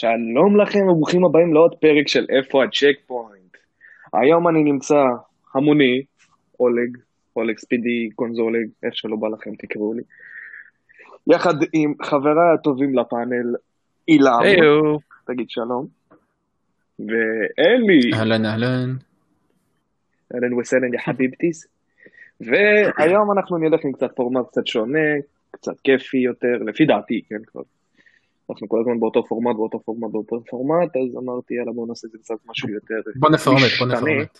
שלום לכם וברוכים הבאים לעוד פרק של איפה הצ'ק פוינט. היום אני נמצא המוני, אולג, אולג ספידי, גונזולג, איך שלא בא לכם תקראו לי. יחד עם חבריי הטובים לפאנל, אילם, היו. תגיד שלום, ואלי, אהלן אהלן. אהלן וסהלן יא חביבטיס. והיום אנחנו נלך עם קצת פורמט קצת שונה, קצת כיפי יותר, לפי דעתי, כן כבר. אנחנו כל הזמן באותו פורמט, באותו פורמט, באותו פורמט, אז אמרתי, יאללה, בוא נעשה את זה קצת משהו יותר בוא נפרמט, בוא נפרמט.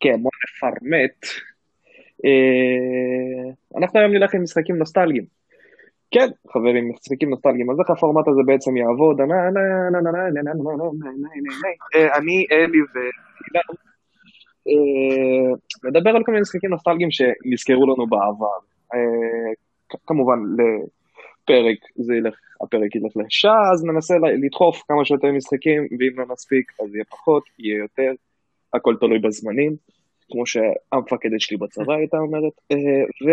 כן, בוא נפרמט. אנחנו היום נלך עם משחקים נוסטלגיים. כן, חברים, משחקים נוסטלגיים, אז איך הפורמט הזה בעצם יעבוד? אני, אלי ו... נדבר על כל מיני משחקים נוסטלגיים שנזכרו לנו בעבר. כמובן, לפרק, זה ילך, הפרק ילך לשעה, אז ננסה לדחוף כמה שיותר משחקים, ואם לא נספיק, אז יהיה פחות, יהיה יותר. הכל תלוי בזמנים, כמו שהמפקדת שלי בצבא הייתה אומרת. אה, ו...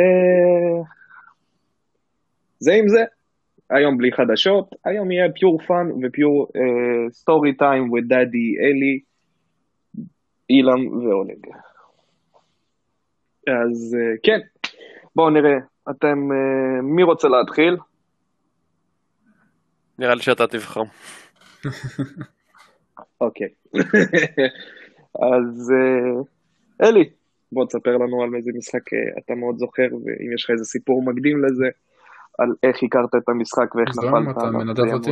זה עם זה. היום בלי חדשות, היום יהיה pure fun ו pure story time ו daddy אלי, אילם ואולג. אז אה, כן, בואו נראה, אתם, אה, מי רוצה להתחיל? נראה לי שאתה תבחר. אוקיי. אז אה, אלי, בוא תספר לנו על איזה משחק אה, אתה מאוד זוכר, ואם יש לך איזה סיפור מקדים לזה, על איך הכרת את המשחק ואיך זוהם, נפלת אתה עליו, מנדב אותי?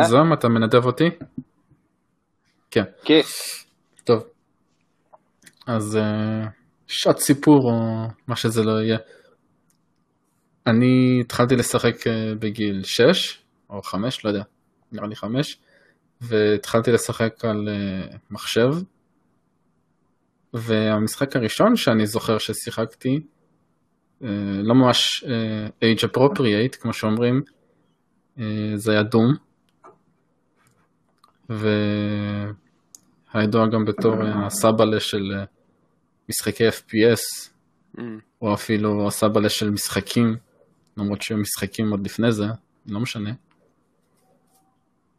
זוהם, אתה מנדב אותי? כן. כן, טוב. אז אה, שעת סיפור או מה שזה לא יהיה. אני התחלתי לשחק אה, בגיל 6 או 5, לא יודע, נראה לי 5, והתחלתי לשחק על אה, מחשב. והמשחק הראשון שאני זוכר ששיחקתי, אה, לא ממש age appropriate כמו שאומרים, זה היה דום. והידוע גם בתור הסבאלה של משחקי FPS, Mm. או אפילו הסבאלה של משחקים, למרות שהם משחקים עוד לפני זה, לא משנה.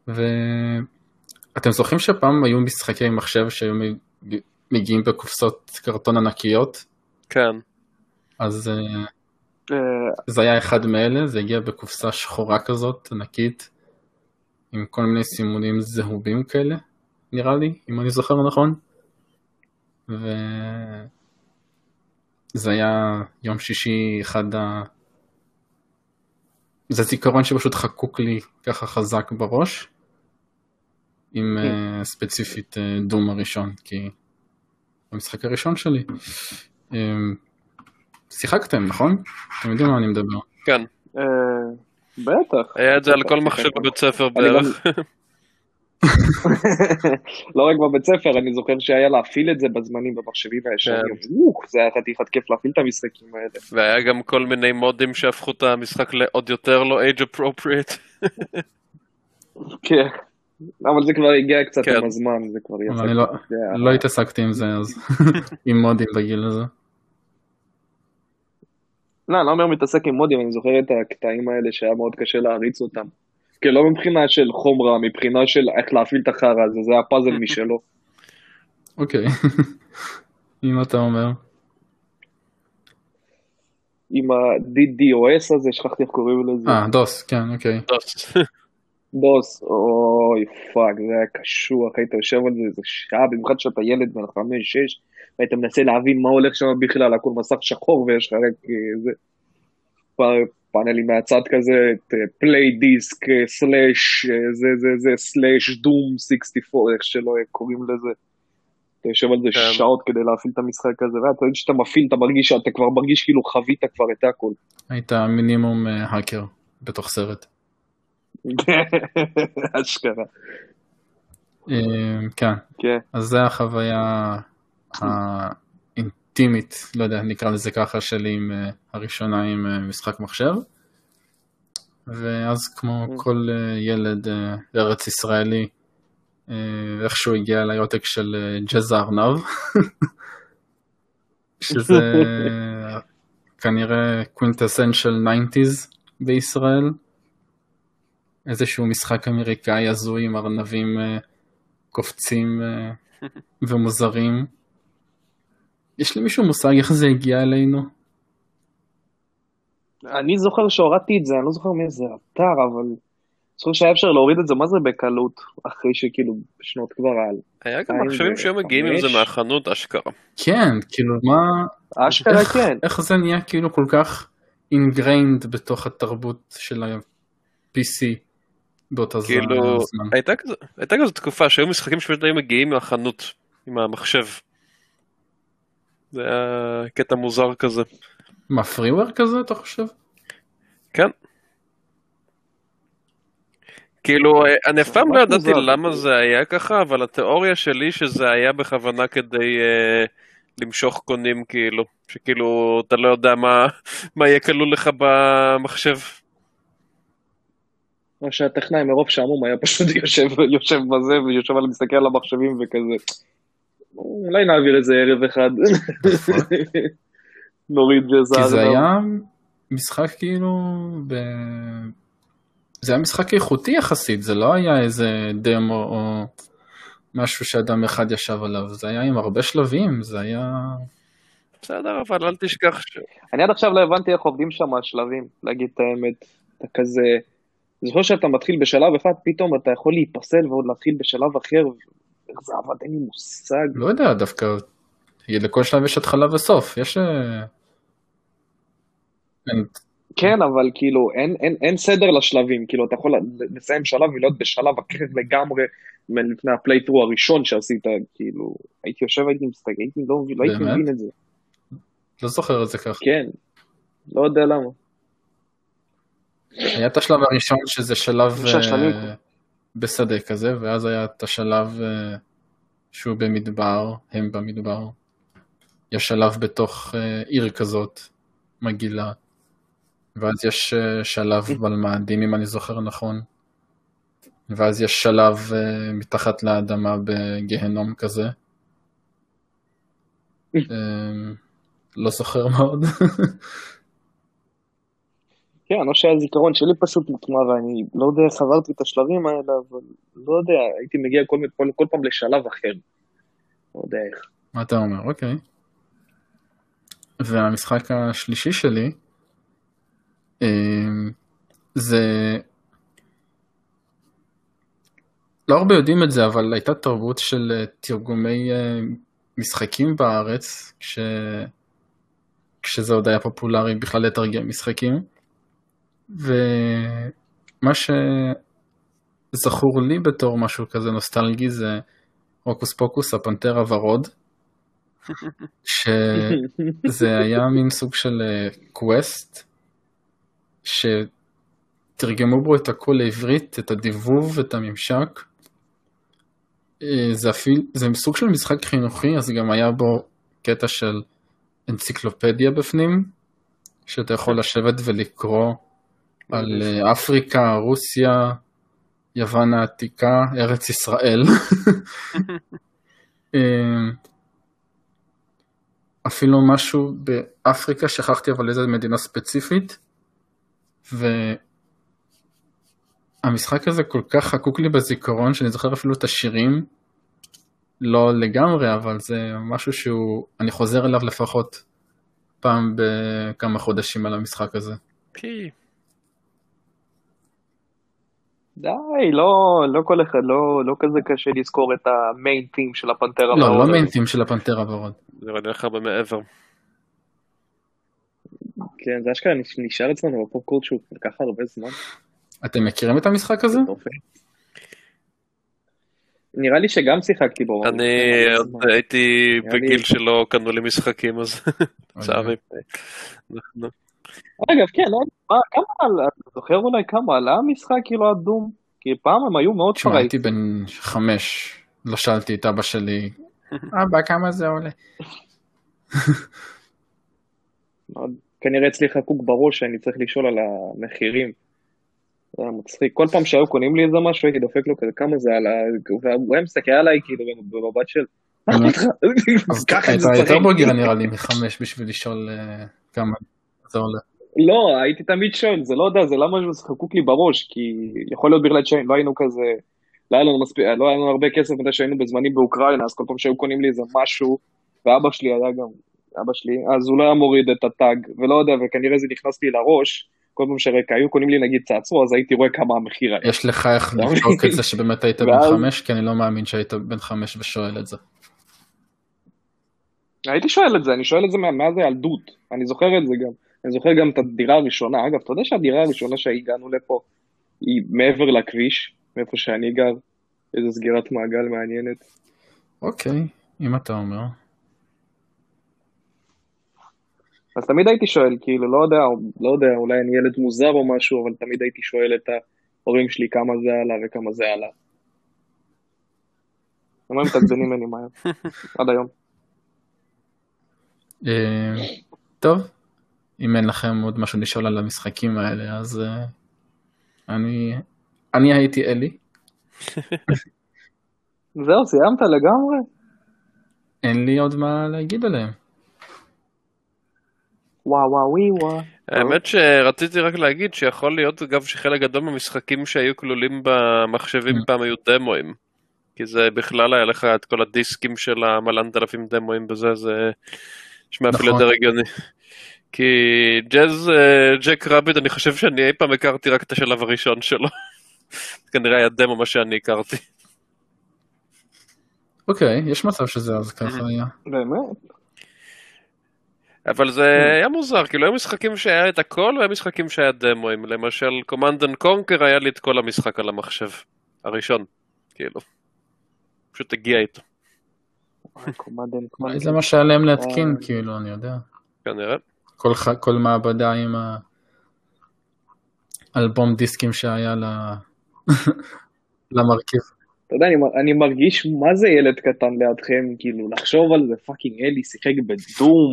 ואתם זוכרים שפעם היו משחקי מחשב שהיו מג- מגיעים בקופסות קרטון ענקיות? כן. אז אה, אה, זה היה אחד מאלה, זה הגיע בקופסה שחורה כזאת, ענקית, עם כל מיני סימונים זהובים כאלה, נראה לי, אם אני זוכר נכון. וזה היה יום שישי, אחד ה... זה זיכרון שפשוט חקוק לי ככה חזק בראש, עם אה, ספציפית אה, דום הראשון, כי המשחק הראשון שלי. אה, שיחקתם, נכון? אתם יודעים מה אני מדבר. כן. אה, בטח. היה את זה על כל מחשב. בבית ספר בערך. לא רק בבית ספר, אני זוכר שהיה להפעיל את זה בזמנים במחשבים הישנים. כן. זה היה חתיכת כיף להפעיל את המשחקים האלה. והיה גם כל מיני מודים שהפכו את המשחק לעוד יותר לא age appropriate. כן. אבל זה כבר הגיע קצת כן. עם הזמן, זה כבר יצא. אבל אני לא, לא התעסקתי עם זה אז, עם מודים בגיל הזה. לא, אני לא אומר מתעסק עם מודים, אני זוכר את הקטעים האלה שהיה מאוד קשה להריץ אותם. כן, לא מבחינה של חומרה, מבחינה של איך להפעיל את החרא הזה, זה היה פאזל משלו. אוקיי, אם אתה אומר. עם ה-DDoS הזה, שכחתי איך קוראים לזה. אה, דוס, כן, אוקיי. DOS, אוי fuck, זה היה קשוח, היית יושב על זה איזה שעה, במיוחד שאתה ילד בן חמש, שש, והיית מנסה להבין מה הולך שם בכלל, הכל מסך שחור ויש לך רק אה, זה, פ- פאנלים מהצד כזה, את play disk, slash, אה, זה זה זה, slash Doom 64, איך שלא קוראים לזה. אתה יושב על זה כן. שעות כדי להפעיל את המשחק הזה, ואתה יודע שאתה מפעיל, אתה מרגיש שאתה כבר מרגיש כאילו חווית כבר את הכל. היית מינימום אה, האקר בתוך סרט. אשכרה. אה, כן, כן. אז זה החוויה האינטימית, לא יודע, נקרא לזה ככה, שלי עם אה, הראשונה עם אה, משחק מחשב. ואז כמו כל אה, ילד אה, ארץ ישראלי, איכשהו הגיע לעותק של אה, ג'אז הארנב, שזה כנראה quintessential 90's בישראל. איזשהו משחק אמריקאי הזוי עם ארנבים קופצים ומוזרים. יש למישהו מושג איך זה הגיע אלינו? אני זוכר שהורדתי את זה, אני לא זוכר מאיזה אתר, אבל זוכר שהיה אפשר להוריד את זה, מה זה בקלות, אחרי שכאילו שנות כבר על. היה גם מחשבים שהיו מגיעים עם זה. מהחנות, אשכרה. כן, כאילו מה... אשכרה איך, כן. איך זה נהיה כאילו כל כך ingrained בתוך התרבות של ה-PC באותה כאילו, זמן? הייתה כזה- הייתה כזו תקופה שהיו משחקים שפשוט היו מגיעים מהחנות, עם המחשב. זה היה קטע מוזר כזה. מה, פריוור כזה אתה חושב? כן. כאילו, אה, אני אף פעם לא ידעתי. למה זה היה ככה, אבל התיאוריה שלי שזה היה בכוונה כדי אה, למשוך קונים, כאילו. שכאילו, אתה לא יודע מה, מה יהיה כלול לך במחשב. או שהטכנאי מרוב שעמום היה פשוט יושב, יושב בזה ויושב על מסתכל על המחשבים וכזה. אולי נעביר איזה ערב אחד. נוריד איזה כי זה. היה משחק כאילו... ב... זה היה משחק איכותי יחסית, זה לא היה איזה דמו או משהו שאדם אחד ישב עליו, זה היה עם הרבה שלבים, זה היה... בסדר, אבל אל תשכח ש... אני עד עכשיו לא הבנתי איך עובדים שם השלבים, להגיד את האמת. אתה כזה... זוכר שאתה מתחיל בשלב אחד, פתאום אתה יכול להיפסל ועוד להתחיל בשלב אחר. איך זה עבד, אין לי מושג. לא יודע, דווקא לכל שלב יש התחלה וסוף, יש... אה, אין- כן, אבל כאילו, אין, אין, אין סדר לשלבים, כאילו, אתה יכול לסיים שלב ולהיות בשלב אחר לגמרי מלפני ה playthrough הראשון שעשית, כאילו, הייתי יושב, הייתי מסתכל, הייתי לא, לא הייתי? מבין את זה. לא זוכר את זה ככה. כן, לא יודע למה. היה את השלב הראשון שזה שלב בשדה כזה, ואז היה את השלב אה, שהוא במדבר, הם במדבר. יש שלב בתוך אה, עיר כזאת, מגעילה. ואז יש אה, שלב בלמ"דים, אם אני זוכר נכון. ואז יש שלב מתחת לאדמה בגיהנום כזה. אה, לא זוכר מאוד. כן, או שהזיכרון שלי פשוט מוטמע ואני לא יודע איך עברתי את השלבים האלה, אבל לא יודע, הייתי מגיע כל, כל, כל פעם לשלב אחר. לא יודע איך. מה אתה אומר? אוקיי. והמשחק השלישי שלי אמ, זה... לא הרבה יודעים את זה, אבל הייתה תרבות של אה, תרגומי אה, משחקים בארץ, כש... כשזה עוד היה פופולרי בכלל לתרגם משחקים. ומה שזכור לי בתור משהו כזה נוסטלגי זה הוקוס פוקוס, הפנתר הוורוד. שזה היה מין סוג של quest, שתרגמו בו את הכל לעברית, את הדיבוב, את הממשק. אה, זה, אפילו, זה סוג של משחק חינוכי, אז גם היה בו קטע של אנציקלופדיה בפנים, שאתה יכול לשבת ולקרוא על אה, אפריקה, רוסיה, יוון העתיקה, ארץ ישראל. אה, אפילו משהו באפריקה, שכחתי אבל איזה מדינה ספציפית, והמשחק הזה כל כך חקוק לי בזיכרון, שאני זוכר אפילו את השירים, לא לגמרי, אבל זה משהו שהוא, אני חוזר אליו לפחות פעם בכמה חודשים על המשחק הזה. כי די, לא, לא כל אחד, לא, לא כזה קשה לזכור את המיין טים של הפנתר לא, הוורוד. לא מיינטים של הפנתר הוורוד. זה נראה לך הרבה מעבר. כן, זה אשכרה נשאר אצלנו בפופקורט שהוא כל כך הרבה זמן. אתם מכירים את המשחק הזה? נראה לי שגם שיחקתי בו. אני עוד. הייתי בגיל שלא קנו לי משחקים, אז לצערי. אגב, כן, כמה עלה, אתה זוכר אולי כמה עלה המשחק כאילו הדום? כי פעם הם היו מאוד תשמע, פרייט. הייתי בן חמש, לא שאלתי את אבא שלי, אבא, כמה זה עולה? כנראה אצלי חקוק בראש שאני צריך לשאול על המחירים. זה היה מצחיק. כל פעם שהיו קונים לי איזה משהו הייתי דופק לו כזה כמה זה עלה, והוא היה מסתכל עליי כאילו במבט של... אז ככה זה אתה יותר. בוגר נראה לי מחמש בשביל לשאול אה, כמה זה עולה. לא, הייתי תמיד שואל, זה לא יודע, זה למה זה חקוק לי בראש, כי יכול להיות בגלל שלא היינו כזה, לא היה לנו מספיק, לא היה לנו הרבה כסף מדי שהיינו בזמנים באוקראינה, אז כל פעם שהיו קונים לי איזה משהו, ואבא שלי היה גם, אבא שלי, אז הוא לא היה מוריד את הטאג, ולא יודע, וכנראה זה נכנס לי לראש, כל פעם שהיו קונים לי נגיד צעצוע, אז הייתי רואה כמה המחיר היה. יש לך איך לבדוק את זה שבאמת היית בן חמש? כי אני לא מאמין שהיית בן חמש ושואל את זה. הייתי שואל את זה, אני שואל את זה מאז הילדות, אני זוכר את זה גם. אני זוכר גם את הדירה הראשונה, אגב, אתה יודע שהדירה הראשונה שהגענו לפה היא מעבר לכביש, מאיפה שאני גר, איזו סגירת מעגל מעניינת. אוקיי, אם אתה אומר. אז תמיד הייתי שואל, כאילו, לא יודע, לא יודע, אולי אני ילד מוזר או משהו, אבל תמיד הייתי שואל את ההורים שלי כמה זה עלה וכמה זה עלה. הם היו מתעצבנים ממני מהר, עד היום. אה, טוב, אם אין לכם עוד משהו לשאול על המשחקים האלה, אז אה, אני, אני הייתי אלי. זהו, סיימת לגמרי? אין לי עוד מה להגיד עליהם. וואו וואו ווי וואו. האמת שרציתי רק להגיד שיכול להיות אגב שחלק גדול מהמשחקים שהיו כלולים במחשבים Mm. פעם היו דמוים. כי זה בכלל היה לך את כל הדיסקים של המלנת אלפים דמוים בזה, זה נשמע אפילו נכון. יותר הגיוני. כי ג'אז, אה, ג'ק רביט, אני חושב שאני אי פעם הכרתי רק את השלב הראשון שלו. כנראה היה דמו מה שאני הכרתי. אוקיי, יש מצב שזה אז ככה היה. באמת? אבל זה היה מוזר, כאילו היו משחקים שהיה את הכל והיו משחקים שהיה דמואים. למשל, Command and Conquer היה לי את כל המשחק על המחשב. הראשון, כאילו. פשוט הגיע איתו, זה מה שהיה להם להתקין, אה. כאילו, אני יודע. כנראה. כל, ח... כל מעבדה עם האלבום דיסקים שהיה ל... למרכיב. אתה יודע, אני, מ- אני מרגיש מה זה ילד קטן לידכם, כאילו, לחשוב על זה, fucking אלי שיחק ב Doom,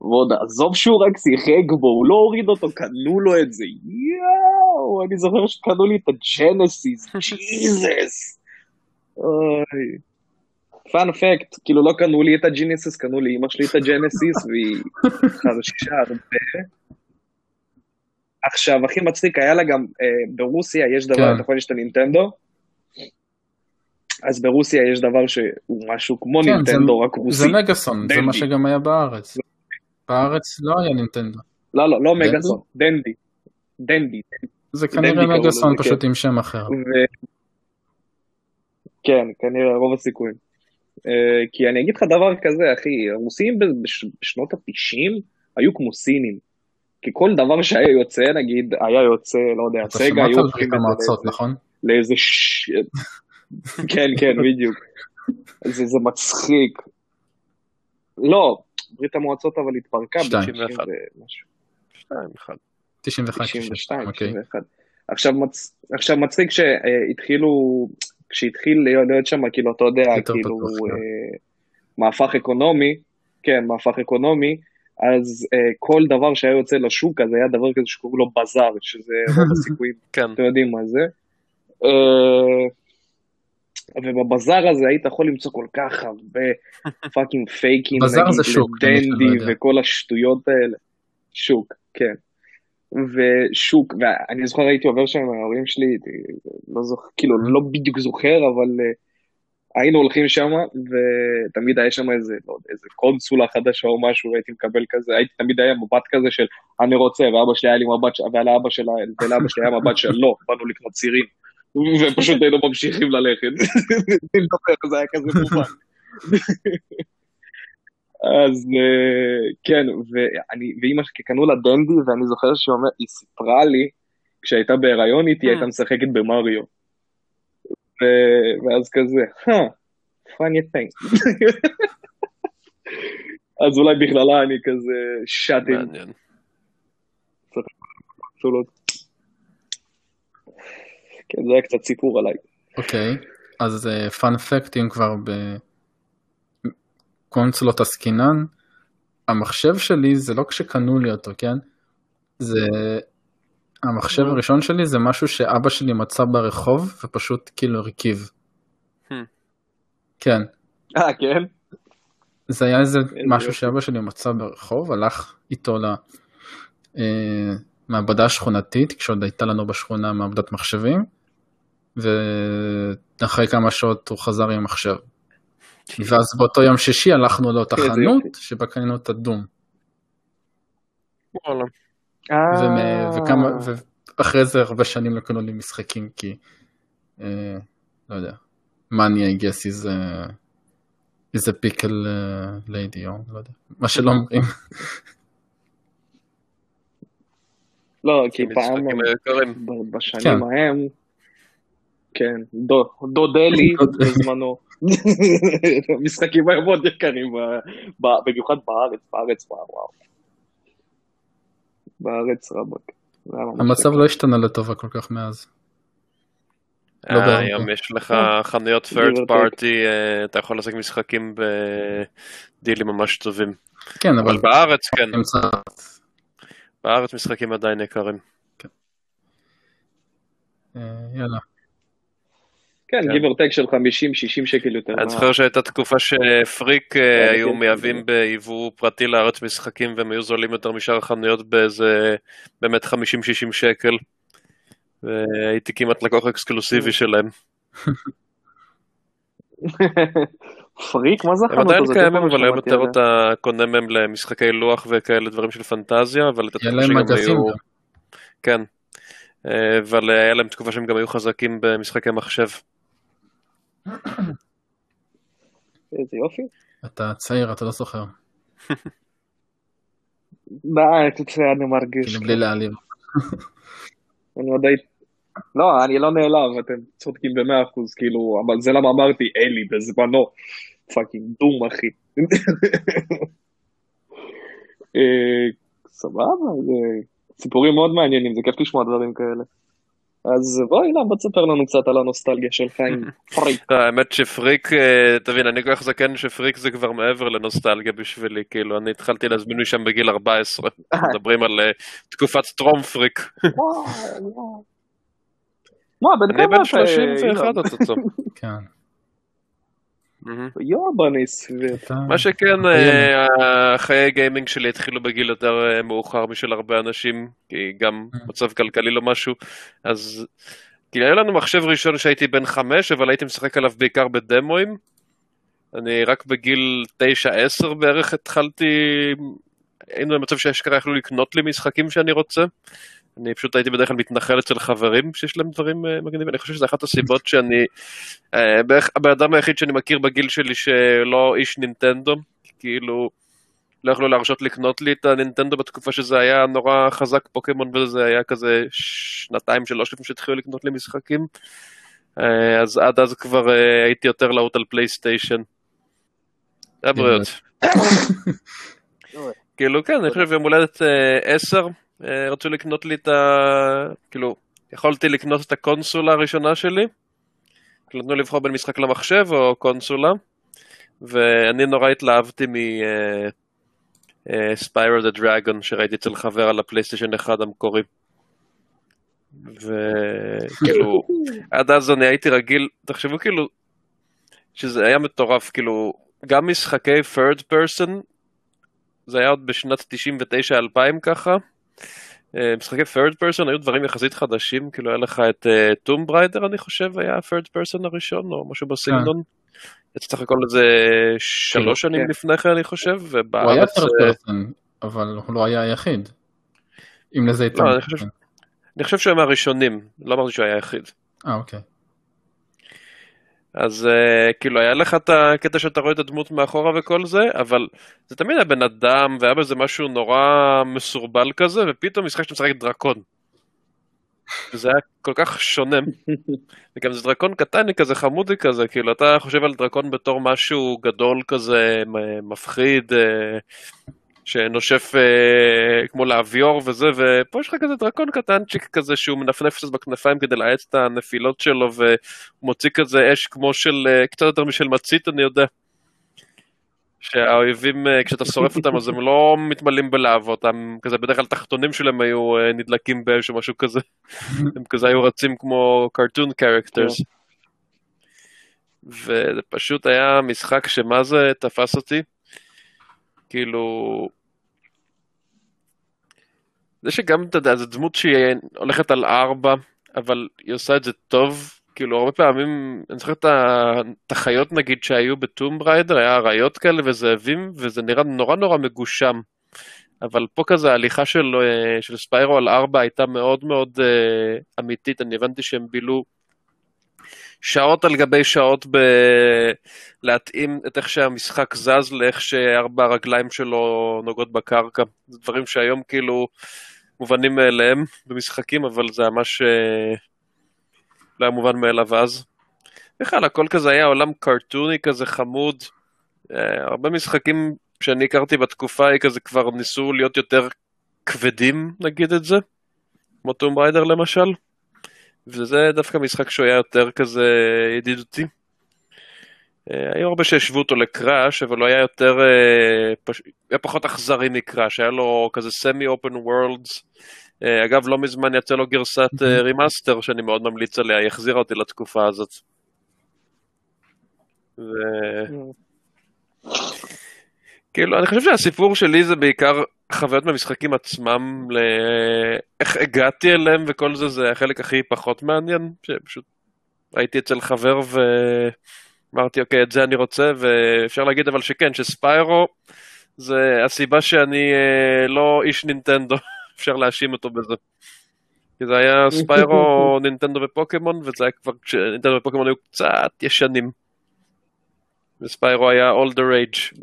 ועוד עזוב שהוא רק שיחק בו, הוא לא הוריד אותו, קנו לו את זה, יואו, אני זוכר שקנו לי את ה Genesis, Jesus. אוי. fun fact, כאילו לא קנו לי את ה Genesis, קנו לאמא שלי את ה Genesis, והיא חרשה הרבה. עכשיו, הכי מצחיק, היה לה גם, אה, ברוסיה יש דבר, כן. אתה יכול יש את הנינטנדו? אז ברוסיה יש דבר שהוא משהו כמו כן, זה, נינטנדו, רק רוסי. זה מגאסון, זה דנדי. מה שגם היה בארץ. בארץ לא היה נינטנדו. לא, לא, לא? מגאסון, דנדי. דנדי. זה כנראה מגאסון לזה, פשוט כן. עם שם אחר. ו... כן, כנראה, רוב הסיכויים. Uh, כי אני אגיד לך דבר כזה, אחי, הרוסים בשנות ה-90 היו כמו סינים. כי כל דבר שהיה יוצא, נגיד, היה יוצא, לא יודע, אתה סגה, שמעת היו הופכים לאיזה- נכון? לאיזה ש... כן, כן, בדיוק. זה, זה מצחיק. לא, ברית המועצות אבל התפרקה שתיים. ב-90 ומשהו. שתיים, אחד. 91, 92, אוקיי. 91. עכשיו, מצ... עכשיו מצחיק שהתחילו, כשהתחיל להיות, שם, כאילו, אתה יודע, כאילו, כן. אה, מהפך אקונומי, כן, מהפך אקונומי, אז אה, כל דבר שהיה יוצא לשוק, אז היה דבר כזה שקוראים לו בזאר, שזה רוב הסיכויים, כן. אתם יודעים מה זה. אה, ובבזאר הזה היית יכול למצוא כל כך הרבה fucking פייקים, בזאר זה שוק, יודע. וכל השטויות האלה. שוק, כן. ושוק, ואני זוכר הייתי עובר שם עם ההורים שלי, לא זוכר, כאילו לא בדיוק זוכר, אבל uh, היינו הולכים שם, ותמיד היה שם איזה, לא יודע, איזה קונסולה חדשה או משהו, והייתי מקבל כזה, הייתי תמיד היה מבט כזה של אני רוצה, ואבא שלי היה לי מבט, ולאבא שלה, שלי היה מבט של לא, באנו לקנות צירים. ופשוט היינו ממשיכים ללכת. זה היה כזה מובן. אז אה, כן, ואני, ואימא שלי קנו לה דנדי, ואני זוכר שהיא סיפרה לי, כשהייתה בהיריון איתי, הייתה משחקת במריו. ו- ואז כזה, huh, funny thing. אז אולי בכללה אני כזה שאטים מעניין. כן, זה היה קצת סיפור עליי. אוקיי, אז פאנ פקט אם כבר בקונסולות עסקינן, המחשב שלי זה לא כשקנו לי אותו, כן? זה... המחשב הראשון שלי זה משהו שאבא שלי מצא ברחוב ופשוט כאילו הרכיב. Hmm. כן, אה, כן? זה היה איזה משהו. שאבא שלי מצא ברחוב, הלך איתו ל... אה, מעבדה שכונתית, כשעוד הייתה לנו בשכונה מעבדת מחשבים, ואחרי כמה שעות הוא חזר עם מחשב. ואז באותו יום שישי הלכנו לאותה חנות. שבה קנינו את הדום. ומ- אה, וכמה, ואחרי זה הרבה שנים לא קנו לי משחקים כי, אה, לא יודע, money I guess is a, is a pickle uh, lady או לא יודע, מה שלא אומרים. לא, כי פעם, בשנים כן. ההם, כן, דו- דודלי דודלי. בזמנו, משחקים היו מאוד יקרים, ב- במיוחד בארץ, בארץ, וואו, וואו. בארץ ממש המצב. לא השתנה לטובה כל כך מאז. לא אה. היום יש לך אה, חנויות third party, אה, אתה יכול להשיג משחקים בדילים ממש טובים. כן, אבל בארץ כן, בארץ משחקים עדיין יקרים. אה, יאללה. כן, כן. גיב אורטק של 50-60 שקל יותר. אני זוכר שהייתה תקופה שפריק אה, כן, היו כן, מייבאים. ביבוא פרטי לארץ משחקים והם היו זולים יותר משאר החנויות באיזה באמת 50-60 שקל. והייתי כמעט לקוח אקסקלוסיבי שלהם. פריק? מה זה הם החנות עדיין הזאת? קיימים, איפה אבל היום יותר? אתה קונה מהם למשחקי לוח וכאלה דברים של פנטזיה, אבל את התקופה מגזין היו... כן. אה, אבל היה להם תקופה שהם גם היו חזקים במשחקי מחשב. איזה יופי. אתה צעיר, אתה לא זוכר. תצא, אני מרגיש. כאילו בלי להעליב. אני עוד הייתי... לא, אני לא נעלב, אתם צודקים במאה אחוז, כאילו, אבל זה למה אמרתי אלי בזמנו. fucking Doom, אחי. אה, סבבה, זה סיפורים מאוד מעניינים, זה כיף לשמוע דברים כאלה. אז בוא, אילן, בוא תספר לנו קצת על הנוסטלגיה שלך עם פריק. האמת שפריק, אה, תבין, אני כל כך זקן שפריק זה כבר מעבר לנוסטלגיה בשבילי, כאילו, אני התחלתי להזמין משם בגיל 14. מדברים על אה, תקופת טרום פריק. מה, בן אני כמה בן אתה, 31 אילן? אוטוטו. כן. מהמם. יואו, בניס. אתה... מה שכן, אה, חיי גיימינג שלי התחילו בגיל יותר אה, מאוחר משל הרבה אנשים, כי גם מצב כלכלי לא משהו, אז כאילו היה לנו מחשב ראשון שהייתי בן חמש, אבל הייתי משחק עליו בעיקר בדמואים. אני רק בגיל תשע עשר בערך התחלתי, היינו במצב שאשכרה יכלו לקנות לי משחקים שאני רוצה. אני פשוט הייתי בדרך כלל מתנחל אצל חברים שיש להם דברים אה, מגניבים, אני חושב שזו אחת הסיבות שאני אה, בערך הבן אדם היחיד שאני מכיר בגיל שלי שלא איש נינטנדו, כאילו לא יכלו להרשות לקנות לי את הנינטנדו בתקופה שזה היה נורא חזק פוקימון וזה היה כזה שנתיים שלוש לפני שהתחילו לקנות לי משחקים, אה, אז עד אז כבר הייתי יותר להוט על פלייסטיישן. הבריאות. כאילו כן, אני חושב יום הולדת אה, עשר, אה, רצו לקנות לי את ה... כאילו, יכולתי לקנות את הקונסולה הראשונה שלי, כאילו נתנו לבחור בין משחק למחשב או קונסולה, ואני נורא התלהבתי מ... ספיירו דה דרגון שראיתי אצל חבר על הפלייסטיישן 1 המקורי. וכאילו, עד אז אני הייתי רגיל, תחשבו כאילו, שזה היה מטורף, כאילו, גם משחקי third person, זה היה עוד בשנת 99-2000 ככה, אה, משחקי third person היו דברים יחסית חדשים, כאילו היה לך את טום בריידר אני חושב היה third person הראשון, או משהו בסגנון. יצא לך הכל איזה שלוש שנים כן. לפני כן אני חושב, הוא היה ובארץ... third אה, person, אבל הוא לא היה היחיד. אם לזה לא, אני התכוונת. חושב- אני חושב שהוא היה מהראשונים, לא אמרתי שהוא היה היחיד. אה, אוקיי. אז uh, כאילו היה לך את הקטע שאתה רואה את הדמות מאחורה וכל זה, אבל זה תמיד היה בן אדם והיה בזה משהו נורא מסורבל כזה, ופתאום משחק שאתה משחק דרקון. זה היה כל כך שונה, וגם זה דרקון קטני כזה, חמודי כזה, כאילו אתה חושב על דרקון בתור משהו גדול כזה, מפחיד, אה, שנושף אה, כמו לאביור וזה, ופה יש לך כזה דרקון קטנצ'יק כזה שהוא מנפנף קצת בכנפיים כדי להאץ את הנפילות שלו, ומוציא כזה אש כמו של, אה, קצת יותר משל מצית אני יודע. שהאויבים, אה, כשאתה שורף אותם אז הם לא מתמלאים בלהבות, הם כזה בדרך כלל תחתונים שלהם היו אה, נדלקים באש או משהו כזה. הם כזה היו רצים כמו cartoon characters. וזה פשוט היה משחק שמה זה תפס אותי. כאילו, זה שגם, אתה יודע, זו דמות שהיא הולכת על ארבע, אבל היא עושה את זה טוב. כאילו, הרבה פעמים, אני זוכר את החיות נגיד שהיו בטום בריידר, היה אריות כאלה וזאבים, וזה נראה נורא נורא מגושם. אבל פה כזה ההליכה של, אה, של ספיירו על ארבע הייתה מאוד מאוד uh, אמיתית, אני הבנתי שהם בילו שעות על גבי שעות בלהתאים את איך שהמשחק זז לאיך שארבע הרגליים שלו נוגעות בקרקע. זה דברים שהיום כאילו מובנים מאליהם במשחקים, אבל זה ממש uh, לא היה מובן מאליו אז. בכלל, הכל כזה היה עולם קרטוני כזה חמוד. Uh, הרבה משחקים שאני הכרתי בתקופה ההיא כזה כבר ניסו להיות יותר כבדים, נגיד את זה, כמו טום ריידר למשל, וזה דווקא משחק שהוא היה יותר כזה ידידותי. אה, היו הרבה שהשוו אותו לקראש, אבל הוא היה יותר, אה, פש... היה פחות אכזרי מ Crash, היה לו כזה semi open worlds. אגב, לא מזמן יצא לו גרסת remaster שאני מאוד ממליץ עליה, היא החזירה אותי לתקופה הזאת. ו... כאילו, אני חושב שהסיפור שלי זה בעיקר חוויות במשחקים עצמם, לאיך הגעתי אליהם וכל זה, זה החלק הכי פחות מעניין, שפשוט הייתי אצל חבר ואמרתי, אוקיי, את זה אני רוצה, ואפשר להגיד אבל שכן, שספיירו זה הסיבה שאני אה, לא איש נינטנדו, אפשר להאשים אותו בזה. כי זה היה ספיירו, נינטנדו ופוקימון, וזה היה כבר כשנינטנדו ופוקימון היו קצת ישנים. וספיירו היה all the rage.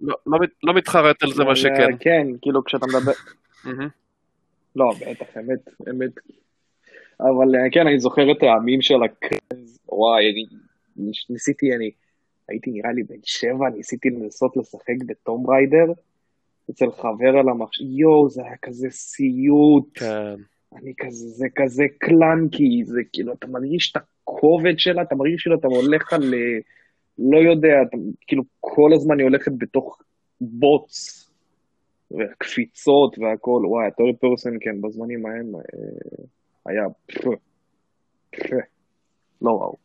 לא, לא, לא מתחרט על זה מה שכן. כן, כאילו כשאתה מדבר... לא, בטח, אמת, אמת. אבל אה, כן, אני זוכר את העמים של הקרז, וואי, אני ניסיתי, אני הייתי נראה לי בן שבע, ניסיתי לנסות לשחק בטום ריידר, אצל חבר על המחשב, יואו, זה היה כזה סיוט. כן. אני כזה, זה כזה קלנקי, זה כאילו, אתה מרגיש את הכובד שלה, אתה מרגיש כאילו אתה הולך על... לא יודע, אתה, כאילו כל הזמן היא הולכת בתוך בוץ, והקפיצות והכל, וואי, הטורי פרסן, כן, בזמנים ההם אה, היה לא וואו.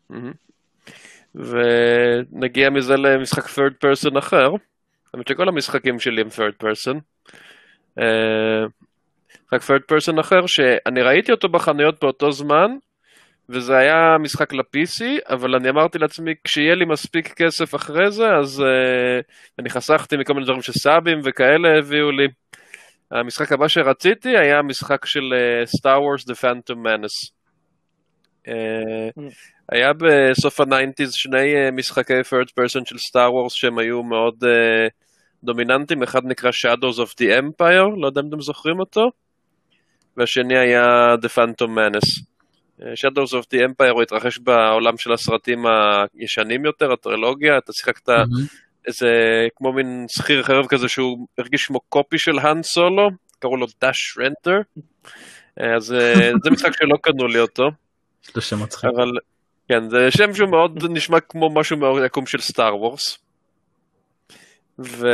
ונגיע מזה למשחק third person אחר, האמת שכל המשחקים שלי הם third person. אה, משחק third person אחר שאני ראיתי אותו בחנויות באותו זמן, וזה היה משחק ל-PC, אבל אני אמרתי לעצמי, כשיהיה לי מספיק כסף אחרי זה, אז uh, אני חסכתי מכל מיני דברים שסאבים וכאלה הביאו לי. המשחק הבא שרציתי היה משחק של סטאר וורס The Phantom Menace. Uh, mm. היה בסוף ה-90's שני uh, משחקי third person של סטאר וורס שהם היו מאוד uh, דומיננטיים, אחד נקרא Shadows of the Empire, לא יודע אם אתם זוכרים אותו, והשני היה The Phantom Menace. Shadows of the Empire הוא התרחש בעולם של הסרטים הישנים יותר, הטרילוגיה, אתה שיחקת mm-hmm. איזה כמו מין שכיר חרב כזה שהוא הרגיש כמו קופי של האן סולו, קראו לו דאש רנטר, אז אה, זה משחק שלא קנו לי אותו. יש לו שם מצחיק. אבל כן, זה שם שהוא מאוד נשמע כמו משהו מהיקום של סטאר וורס. ו...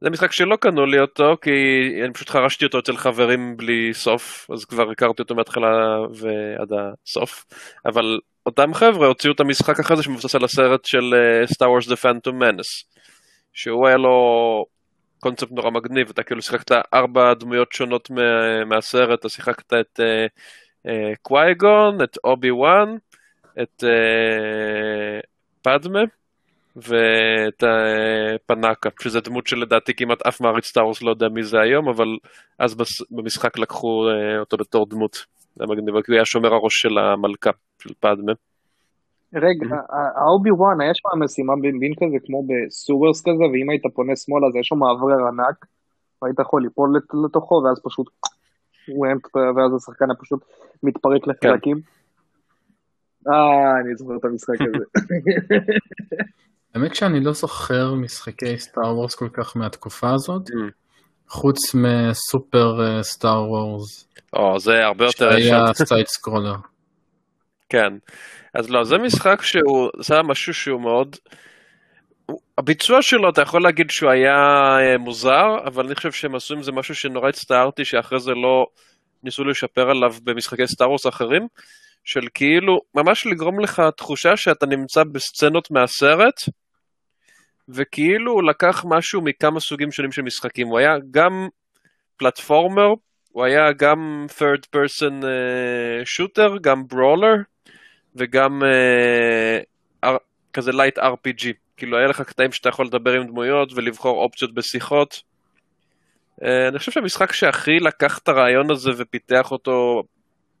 זה משחק שלא קנו לי אותו, כי אני פשוט חרשתי אותו אצל חברים בלי סוף, אז כבר הכרתי אותו מההתחלה ועד הסוף. אבל אותם חבר'ה הוציאו את המשחק אחרי זה שמבוסס על הסרט של Star Wars The Phantom Menace, שהוא היה לו קונספט נורא מגניב, אתה כאילו שיחקת ארבע דמויות שונות מה, מהסרט, אתה שיחקת את קוואי-גון, uh, uh, את אובי וואן, את uh, פדמה. ואת פנאקה, שזה דמות שלדעתי כמעט אף מעריץ Star Wars לא יודע מי זה היום, אבל אז במשחק לקחו אה, אותו בתור דמות. זה מגניב, כי הוא היה שומר הראש של המלכה, של פאדמה. רגע, האובי וואן, היה שם משימה בין כזה כמו בסוברס כזה, ואם היית פונה שמאלה אז יש שם מאוורר ענק, והיית יכול ליפול לתוכו, ואז פשוט, ואז השחקן פשוט מתפרק לחלקים. כן. אה, אני זוכר את המשחק הזה. האמת שאני לא זוכר משחקי סטאר וורס כל כך מהתקופה הזאת, mm. חוץ מ Super Star Wars. או, זה הרבה יותר שהיה side scroller. כן, אז לא, זה משחק שהוא, זה היה משהו שהוא מאוד... הביצוע שלו, אתה יכול להגיד שהוא היה אה, מוזר, אבל אני חושב שהם עשו עם זה משהו שנורא הצטערתי, שאחרי זה לא ניסו לשפר עליו במשחקי Star Wars אחרים. של כאילו ממש לגרום לך תחושה שאתה נמצא בסצנות מהסרט, וכאילו הוא לקח משהו מכמה סוגים שונים של משחקים. הוא היה גם פלטפורמר, הוא היה גם third person uh, shooter, גם בrawler, וגם uh, כזה light RPG. כאילו היה לך קטעים שאתה יכול לדבר עם דמויות ולבחור אופציות בשיחות. Uh, אני חושב שהמשחק שהכי לקח את הרעיון הזה ופיתח אותו,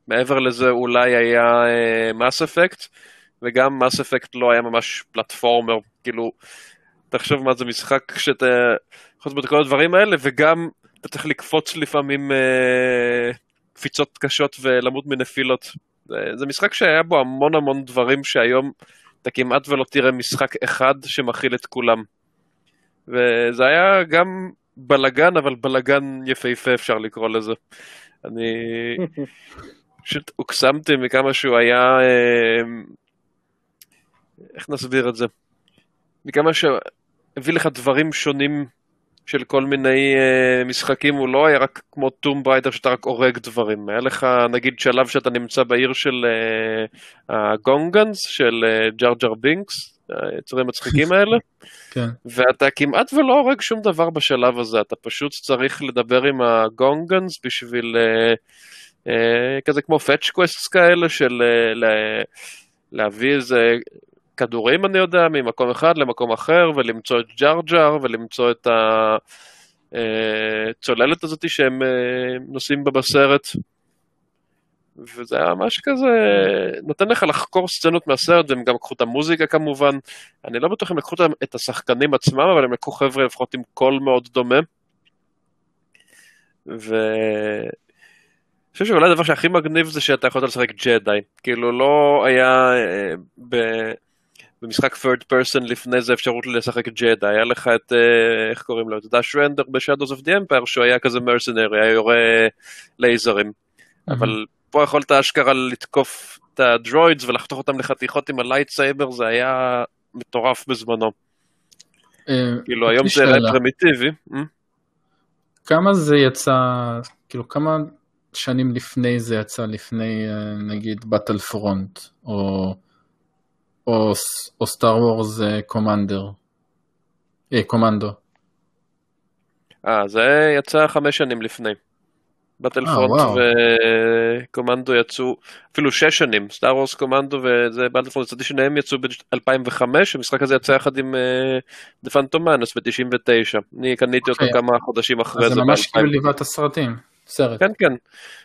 מעבר לזה אולי היה מס uh, אפקט, וגם מס אפקט לא היה ממש פלטפורמר, כאילו, תחשוב מה זה משחק שאתה יכול לעשות את כל הדברים האלה, וגם אתה צריך לקפוץ לפעמים uh, קפיצות קשות ולמות מנפילות. זה, זה משחק שהיה בו המון המון דברים שהיום אתה כמעט ולא תראה משחק אחד שמכיל את כולם. וזה היה גם בלגן, אבל בלגן יפהפה אפשר לקרוא לזה. אני פשוט הוקסמתי מכמה שהוא היה, אה, איך נסביר את זה? מכמה שהביא לך דברים שונים של כל מיני uh, משחקים, הוא לא היה רק כמו Tomb Raider שאתה רק הורג דברים. היה לך נגיד שלב שאתה נמצא בעיר של הגונגנס, uh, של uh, ג'רג'ר בינקס, היצורים המצחיקים האלה, כן. ואתה כמעט ולא הורג שום דבר בשלב הזה, אתה פשוט צריך לדבר עם הגונגנס בשביל uh, uh, כזה כמו fetch quests כאלה של uh, להביא איזה כדורים, אני יודע, ממקום אחד למקום אחר, ולמצוא את ג'רג'ר, ולמצוא את הצוללת הזאת שהם אה, נוסעים בה בסרט. וזה היה ממש כזה, נותן לך לחקור סצנות מהסרט, והם גם לקחו את המוזיקה כמובן. אני לא בטוח אם לקחו את השחקנים עצמם, אבל הם לקחו חבר'ה לפחות עם קול מאוד דומה. ו... אני חושב שאולי הדבר שהכי מגניב זה שאתה יכולת לשחק ג'די. כאילו לא היה אה, ב... במשחק third person לפני זה אפשרות לשחק ג'די, היה לך את, אה, איך קוראים לו, את Dash Rendar ב Shadows of the Empire, שהוא היה כזה mercenary, היה יורה לייזרים. אבל פה יכולת אשכרה לתקוף את ה droids ולחתוך אותם לחתיכות עם ה lightsaber, זה היה מטורף בזמנו. אה, כאילו היום זה היה פרימיטיבי. אה? כמה זה יצא, כאילו כמה שנים לפני זה יצא, לפני נגיד Battlefront, או... או, Star Wars Commander. אה, Commando. אה, זה יצא חמש שנים לפני. Battlefront ו Commando יצאו אפילו שש שנים, Star Wars Commando וזה Battlefront, לדעתי שניהם יצאו ב-2005, המשחק הזה יצא יחד עם דה פנטום מאנוס ב-99, אני קניתי אותו אוקיי. כמה חודשים אחרי זה. זה ממש כאילו את הסרטים. סרט. כן, כן. Okay.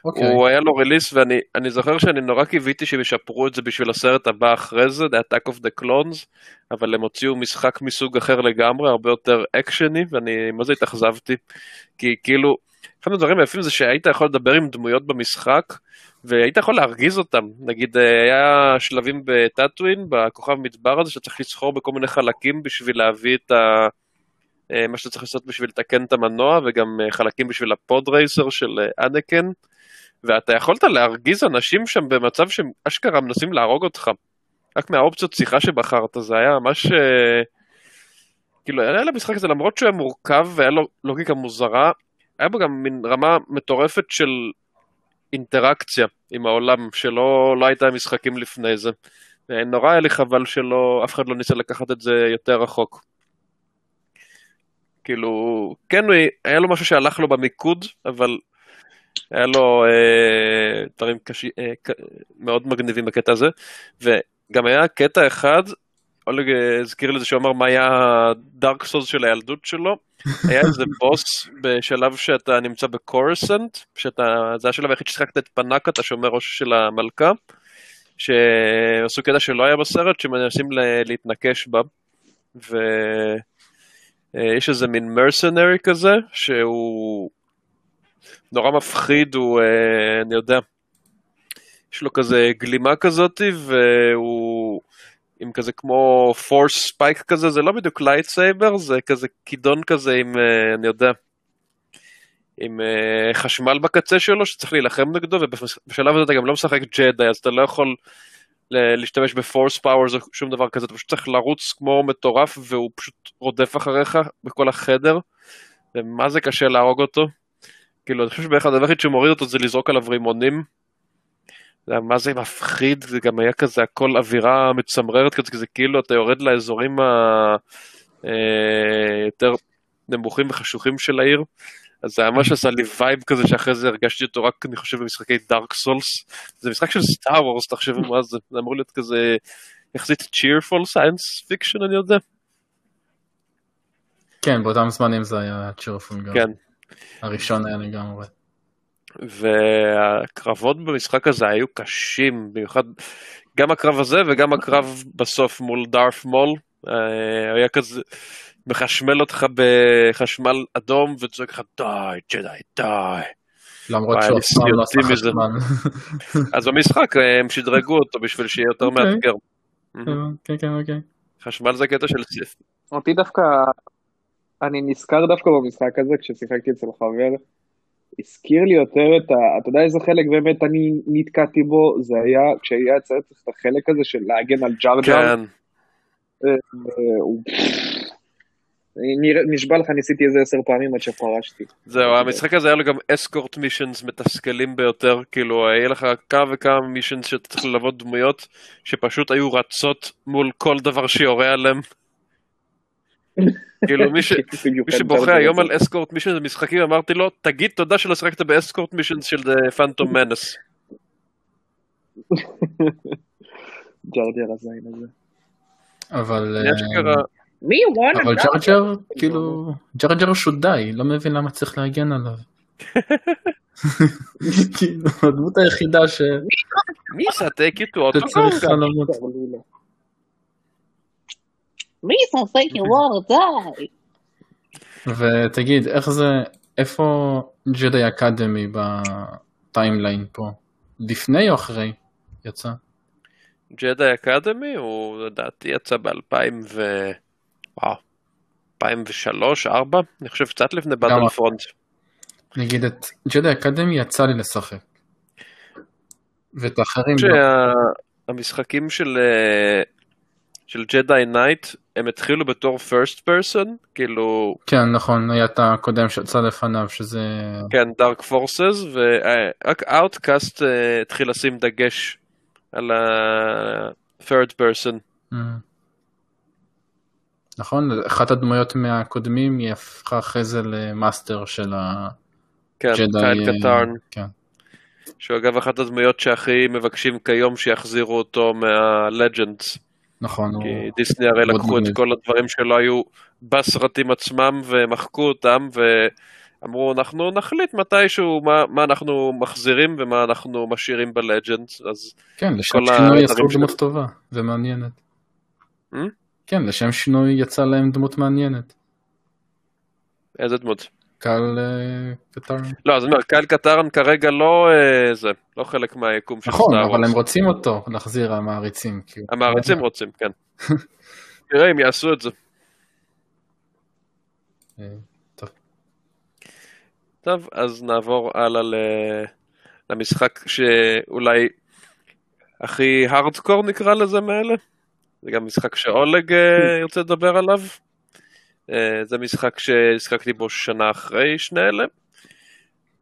אוקיי. הוא היה לו ריליס, ואני זוכר שאני נורא קיוויתי שהם ישפרו את זה בשביל הסרט הבא אחרי זה, The Attack of the Clones, אבל הם הוציאו משחק מסוג אחר לגמרי, הרבה יותר אקשני, ואני מה זה התאכזבתי. כי כאילו, אחד הדברים היפים זה שהיית יכול לדבר עם דמויות במשחק, והיית יכול להרגיז אותם. נגיד, היה שלבים בטאטווין, בכוכב מדבר הזה, שצריך לסחור בכל מיני חלקים בשביל להביא את ה... אה, מה שאתה צריך לעשות בשביל לתקן את המנוע, וגם אה, חלקים בשביל הפוד רייסר של אה, אנקן, ואתה יכולת להרגיז אנשים שם במצב שהם אשכרה מנסים להרוג אותך. רק מהאופציות שיחה שבחרת, זה היה ממש... כאילו, היה למשחק הזה, למרות שהוא היה מורכב והיה לו לוגיקה מוזרה, היה בו גם מין רמה מטורפת של אינטראקציה עם העולם, שלא לא הייתה משחקים לפני זה. נורא היה לי חבל שלא, אף אחד לא ניסה לקחת את זה יותר רחוק. כאילו, כן, היה לו משהו שהלך לו במיקוד, אבל היה לו אה, דברים קשי, אה, מאוד מגניבים בקטע הזה, וגם היה קטע אחד, אולג הזכיר לי זה שהוא אמר מה היה הדארק סוז של הילדות שלו, היה איזה בוס בשלב שאתה נמצא בקורסנט, שאתה, זה השלב היחיד ששיחקת את פנאקה, השומר ראש של המלכה, שעשו קטע שלא היה בסרט, שמנסים להתנקש בה, ו... אה, יש איזה מין mercenary כזה, שהוא נורא מפחיד, הוא, אה, אני יודע, יש לו כזה גלימה כזאת, והוא עם כזה כמו force pike כזה, זה לא בדיוק lightsaber, זה כזה כידון כזה עם, אה, אני יודע, עם חשמל בקצה שלו שצריך להילחם נגדו, ובשלב הזה אתה גם לא משחק ג'די, אז אתה לא יכול להשתמש ב force powers או שום דבר כזה, אתה פשוט צריך לרוץ כמו מטורף והוא פשוט רודף אחריך בכל החדר, ומה זה קשה להרוג אותו. כאילו, אני חושב שבאחד הדבר היחיד שמוריד אותו זה לזרוק עליו רימונים. זה מה זה מפחיד, זה גם היה כזה הכל אווירה מצמררת כזה, כזה כאילו אתה יורד לאזורים ה... אה, נמוכים וחשוכים של העיר. אז זה ממש עשה לי vibe כזה שאחרי זה הרגשתי אותו רק, אני חושב, במשחקי Dark Souls. זה משחק של סטאר וורס, תחשבו מה זה, זה אמור להיות כזה יחסית cheerful science fiction, אני יודע. כן, באותם זמנים זה היה צ'ירפול גם. כן. הראשון היה לגמרי. והקרבות במשחק הזה היו קשים, במיוחד גם הקרב הזה וגם הקרב בסוף מול דארף מול. אה, היה כזה מחשמל אותך בחשמל אדום וצועק לך די, ג'די, די. למרות שהוא אף פעם לא עשה. חשמל. אז במשחק אה, הם שדרגו אותו בשביל שיהיה יותר אוקיי. מאתגר. כן, כן, אוקיי. חשמל זה קטע של סיף. אותי דווקא, אני נזכר דווקא במשחק הזה כששיחקתי אצל חבר, הזכיר לי יותר את ה... אתה יודע איזה חלק באמת אני נתקעתי בו? זה היה כשהיה צריך את החלק הזה של להגן על ג'רג'ר. כן, אה, נראה- נשבע לך ניסיתי איזה עשר פעמים עד שפרשתי. זהו, המשחק הזה היה לו גם אסקורט מישנס מתסכלים ביותר, כאילו היה לך כמה וכמה מישנס שאתה צריך ללוות דמויות שפשוט היו רצות מול כל דבר שיורה עליהם. כאילו מי ש- במיוחד מי שבוכה היום. על אסקורט מישנס במשחקים אמרתי לו תגיד תודה שלא שיחקת באסקורט מישנס של פנטום מנס. ג'רג'ר הזין הזה. אבל מי וואנה? אבל ג'רג'ר, כאילו, ג'רג'ר הוא שודאי, לא מבין למה צריך להגן עליו. כאילו, הדמות היחידה ש... מי טייק איתו אותו? למות. מי וואר די? ותגיד, איך זה, איפה ג'די אקדמי בטיימליין פה? לפני או אחרי? יצא? Jedi Academy הוא לדעתי יצא ב-2000 ו... וואו. 2003, 2004? אני חושב קצת לפני Battlefront. נגיד את Jedi Academy יצא לי לשחק. ואת האחרים לא. שהמשחקים של אה, של Jedi Knight הם התחילו בתור first person כאילו כן, נכון, היה את הקודם שיצא לפניו, שזה... כן Dark Forces ורק Outcast התחיל לשים דגש על ה-third person. Mm. נכון, אחת הדמויות מהקודמים היא הפכה אחרי זה למאסטר של כן, הג'די. Kyle אה, Katarn, כן. שהוא אגב אחת הדמויות שהכי מבקשים כיום שיחזירו אותו מה-Legends. נכון, הוא... כי דיסני הרי לקחו את מגניב. כל הדברים שלא היו בסרטים עצמם ומחקו אותם ואמרו אנחנו נחליט מתישהו מה, מה אנחנו מחזירים ומה אנחנו משאירים בלג'נדס אז כן, כל שינוי שלהם. דמות טובה ומעניינת. Hmm? כן, לשם שינוי יצא להם דמות מעניינת. איזה דמות. קהל אה, קטרן. לא אז אני אומר קייל קטרן כרגע לא אה, זה לא חלק מהיקום של נכון, סטאר אבל וורס. הם רוצים אותו להחזיר המעריצים. המעריצים רוצים כן. נראה אם יעשו את זה. אה, טוב. אז נעבור הלאה למשחק שאולי הכי הארדקור נקרא לזה מאלה. זה גם משחק שאולג אה, ירצה לדבר עליו. אה, זה משחק שהשחקתי בו שנה אחרי שני אלה.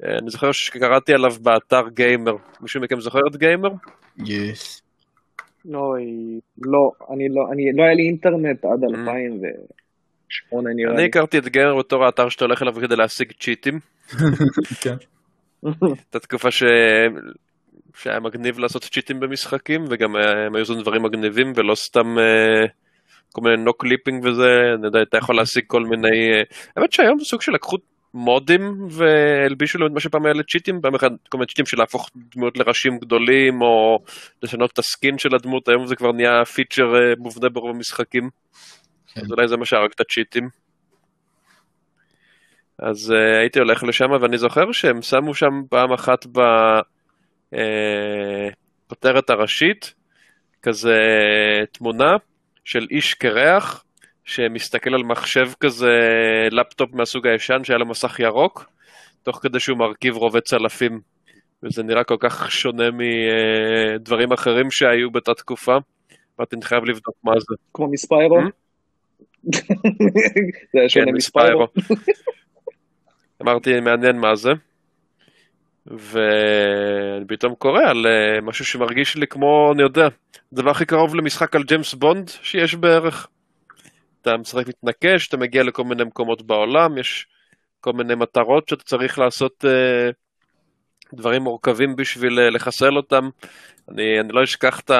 אה, אני זוכר שקראתי עליו באתר גיימר. מישהו מכם זוכר את גיימר? יש. אוי, לא, אני לא, אני, לא היה לי אינטרנט עד Mm. 2008 נראה אני לי. הכרתי את גיימר בתור האתר שאתה הולך אליו כדי להשיג צ'יטים. כן. הייתה תקופה ש... שהיה מגניב לעשות צ'יטים במשחקים וגם הם היו עושים דברים מגניבים ולא סתם אה, כל מיני נו clipping וזה, אני יודע, אתה יכול להשיג כל מיני... אה, האמת שהיום זה סוג של לקחו מודים והלבישו להם את מה שפעם היה לצ'יטים, פעם אחת כל מיני צ'יטים של להפוך דמויות לראשים גדולים או לשנות את הסקין של הדמות, היום זה כבר נהיה פיצ'ר אה, מובנה ברוב המשחקים. כן. אז אולי זה מה שהרג את הצ'יטים. אז uh, הייתי הולך לשם ואני זוכר שהם שמו שם פעם אחת בכותרת הראשית כזה תמונה של איש קרח שמסתכל על מחשב כזה לפטופ מהסוג הישן שהיה לו מסך ירוק תוך כדי שהוא מרכיב רובה צלפים וזה נראה כל כך שונה מדברים אחרים שהיו באותה תקופה. אמרתי, אני חייב לבדוק מה זה. כמו מספיירו. Hmm? זה היה שונה כן. מספיירו. אמרתי, מעניין מה זה. ואני פתאום קורא על אה, משהו שמרגיש לי כמו, אני יודע, הדבר הכי קרוב למשחק על ג'יימס בונד שיש בערך. אתה משחק מתנקש, אתה מגיע לכל מיני מקומות בעולם, יש כל מיני מטרות שאתה צריך לעשות אה, דברים מורכבים בשביל אה, לחסל אותם. אני, אני לא אשכח את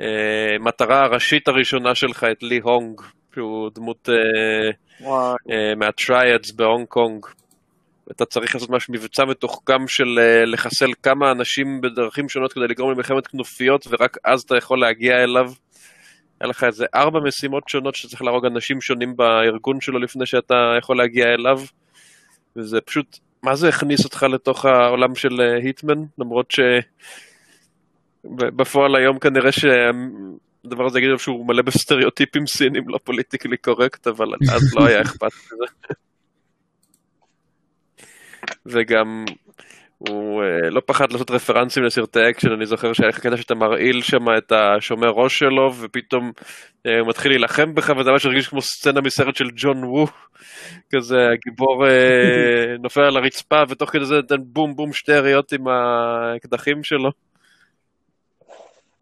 המטרה הראשית הראשונה שלך, את לי הונג, שהוא דמות אה, אה, בהונג קונג. אתה צריך לעשות ממש מבצע מתוחכם של אה, לחסל כמה אנשים בדרכים שונות כדי לגרום למלחמת כנופיות, ורק אז אתה יכול להגיע אליו. היה לך איזה ארבע משימות שונות שאתה צריך להרוג אנשים שונים בארגון שלו לפני שאתה יכול להגיע אליו. וזה פשוט, מה זה הכניס אותך לתוך העולם של אה, Hitman? למרות שבפועל היום כנראה שהדבר הזה יגיד שהוא מלא בסטריאוטיפים סינים לא politically correct, אבל אז לא היה אכפת מזה. וגם הוא אה, לא פחד לעשות רפרנסים לסרטי אקשן, אני זוכר שהיה לך קטע שאתה מרעיל שם את השומר ראש שלו, ופתאום אה, הוא מתחיל להילחם בך, וזה ממש הרגיש כמו סצנה מסרט של ג'ון וו, כזה הגיבור אה, נופל על הרצפה, ותוך כדי זה נותן בום בום שתי יריות עם האקדחים שלו.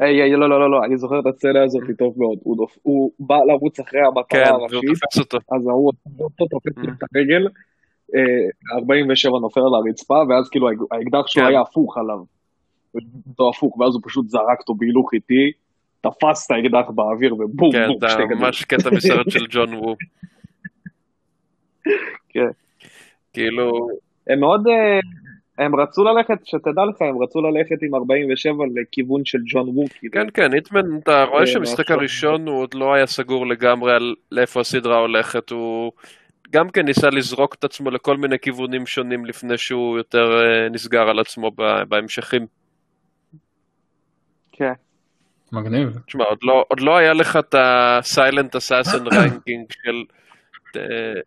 היי, היי, לא, לא, לא, לא, אני זוכר את הסצנה הזאת טוב מאוד. הוא דופ- הוא בא לרוץ אחרי המטרה כן, הראשית. אז ההוא תופס את הרגל, אה, 47 נופל על הרצפה, ואז כאילו האק- האקדח שלו כן. היה הפוך עליו. אותו הפוך, ואז הוא פשוט זרק אותו בהילוך איטי, תפס את האקדח באוויר ובום, כן, בום, שתי כדורים. ממש קטע מסרט של ג'ון וו. כן. כאילו, הם מאוד, אה, הם רצו ללכת, שתדע לך, הם רצו ללכת עם 47 לכיוון של ג'ון וו, כאילו. כן, כן, היטמן, אתה רואה אה, שהמשחק. הראשון הוא עוד לא היה סגור לגמרי על לאיפה הסדרה הולכת, הוא גם כן ניסה לזרוק את עצמו לכל מיני כיוונים שונים לפני שהוא יותר אה, נסגר על עצמו ב- בהמשכים. כן. מגניב. תשמע, עוד לא, עוד לא היה לך את ה-Silent Assassin ranking של אה,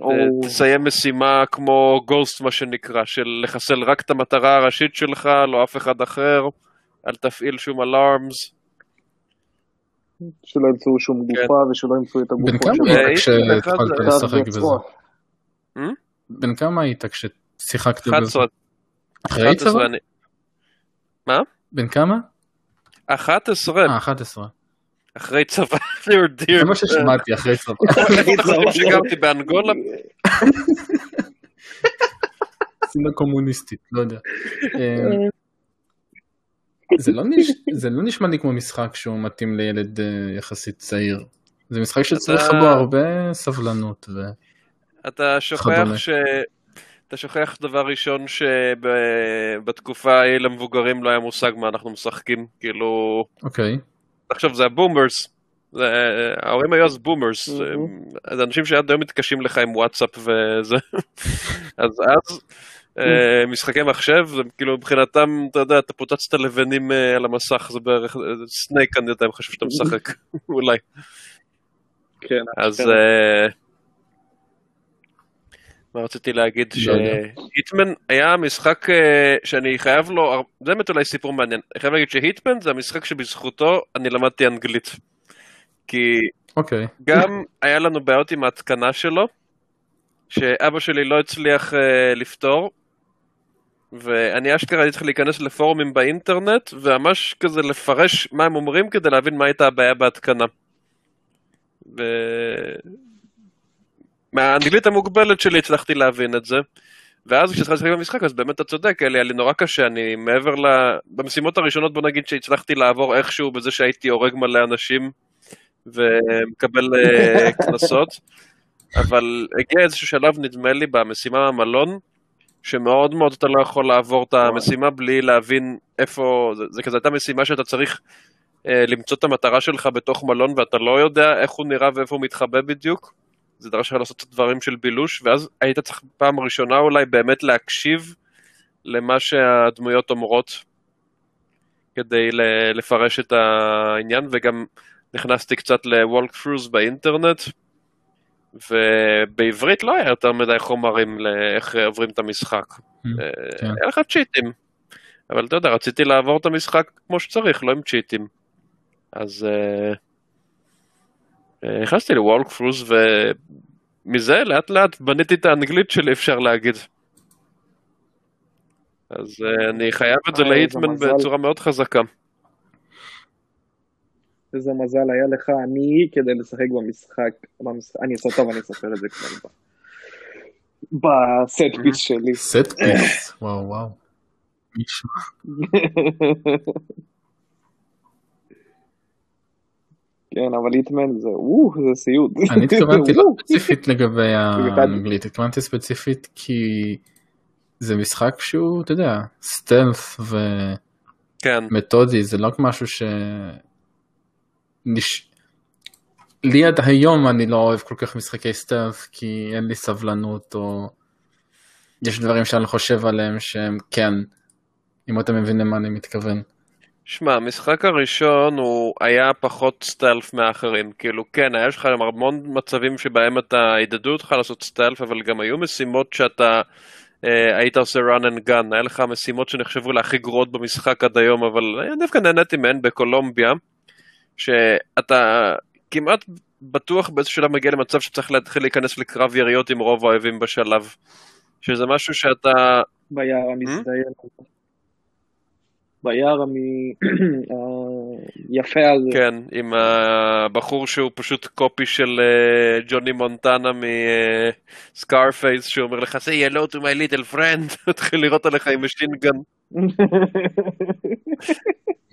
או- אה, תסיים משימה כמו גוסט מה שנקרא, של לחסל רק את המטרה הראשית שלך, לא אף אחד אחר, אל תפעיל שום אלארמס. שלא ימצאו שום גופה ושלא ימצאו את בן הגופות כמה. אה, היית כשהתחלת לשחק בזה? Hmm? בן כמה היית כששיחקת בזה? 11, אחרי 11 צבא? אני... בן כמה? 11 אה, 11. אחרי צבא. זה מה ששמעתי אחרי צבא. אחרי שגרתי באנגולה, סצנה קומוניסטית, לא יודע. זה לא נש- זה לא נשמע לי כמו משחק שהוא מתאים לילד אה, יחסית צעיר. זה משחק שצריך אתה- בו הרבה סבלנות. ו... אתה שוכח. ש... אתה שוכח דבר ראשון שבתקופה ההיא למבוגרים לא היה מושג מה אנחנו משחקים, כאילו, אוקיי. עכשיו זה ה boomers, ההורים היו אז boomers. זה אנשים שעד היום מתקשים לך עם וואטסאפ וזה, אז אז משחקי מחשב, זה כאילו מבחינתם, אתה יודע, אתה פוצצת לבנים אה, על המסך, זה בערך, Snake אני יודע, חושב שאתה משחק, אולי. כן, אז כן. אה, מה רציתי להגיד? לא. שהיטמן היה משחק אה, שאני חייב לו, זה באמת אולי סיפור מעניין. אני חייב להגיד שהיטמן זה המשחק שבזכותו אני למדתי אנגלית. כי אוקיי. גם היה לנו בעיות עם ההתקנה שלו, שאבא שלי לא הצליח אה, לפתור, ואני אשכרה הייתי צריך להיכנס לפורומים באינטרנט, וממש כזה לפרש מה הם אומרים כדי להבין מה הייתה הבעיה בהתקנה. ו... מהאנגלית המוגבלת שלי הצלחתי להבין את זה. ואז כשהתחלתי לשחק במשחק אז באמת אתה צודק, אלי, היה לי נורא קשה, אני מעבר ל... במשימות הראשונות בוא נגיד שהצלחתי לעבור איכשהו בזה שהייתי הורג מלא אנשים ומקבל אה, קנסות, אבל הגיע איזשהו שלב נדמה לי במשימה מהמלון, שמאוד מאוד אתה לא יכול לעבור את המשימה בלי להבין איפה, זה, זה כזה הייתה משימה שאתה צריך אה, למצוא את המטרה שלך בתוך מלון ואתה לא יודע איך הוא נראה ואיפה הוא מתחבא בדיוק. זה דרש לך לעשות את הדברים של בילוש, ואז היית צריך פעם ראשונה אולי באמת להקשיב למה שהדמויות אומרות כדי לפרש את העניין, וגם נכנסתי קצת ל-walkthroughs באינטרנט, ובעברית לא היה יותר מדי חומרים לאיך עוברים את המשחק. כן. אה, היה לך צ'יטים, אבל אתה יודע, רציתי לעבור את המשחק כמו שצריך, לא עם צ'יטים. אז אה, אה, נכנסתי ל-walkthroughs ומזה לאט לאט בניתי את האנגלית שלי אפשר להגיד. אז אני חייב את זה להיטמן. בצורה מאוד חזקה. איזה מזל היה לך אני כדי לשחק במשחק, במשחק אני אעשה טוב, אני אספר את זה כבר ב- בסט פיס שלי. סט פיס, וואו וואו. כן, אבל היטמן זה, וואו, זה סיוט. אני התכוונתי לא. ספציפית לגבי האנגלית, התכוונתי ספציפית כי זה משחק שהוא, אתה יודע, סטלף כן, ומתודי, זה לא משהו ש... נש... לי עד היום אני לא אוהב כל כך משחקי סטלף כי אין לי סבלנות או יש דברים שאני חושב עליהם שהם כן, אם אתם מבינים מה אני מתכוון. שמע, המשחק הראשון הוא היה פחות סטלף מהאחרים. כאילו, כן, היה לך המון מצבים שבהם אתה, עידדו אותך לעשות סטלף, אבל גם היו משימות שאתה אה, היית עושה run and gun. היה לך משימות שנחשבו להכי גרועות במשחק עד היום, אבל אני דווקא נהניתי מהן בקולומביה, שאתה כמעט בטוח באיזשהו שלב מגיע למצב שצריך להתחיל להיכנס לקרב יריות עם רוב האויבים בשלב. שזה משהו שאתה... ביער Hmm? המזדיין. ביער היפה הזה. כן, עם הבחור שהוא פשוט קופי של אה, ג'וני מונטנה מסקארפייס, שהוא אומר לך, say hello to my little friend, מתחיל לראות עליך עם משינגן.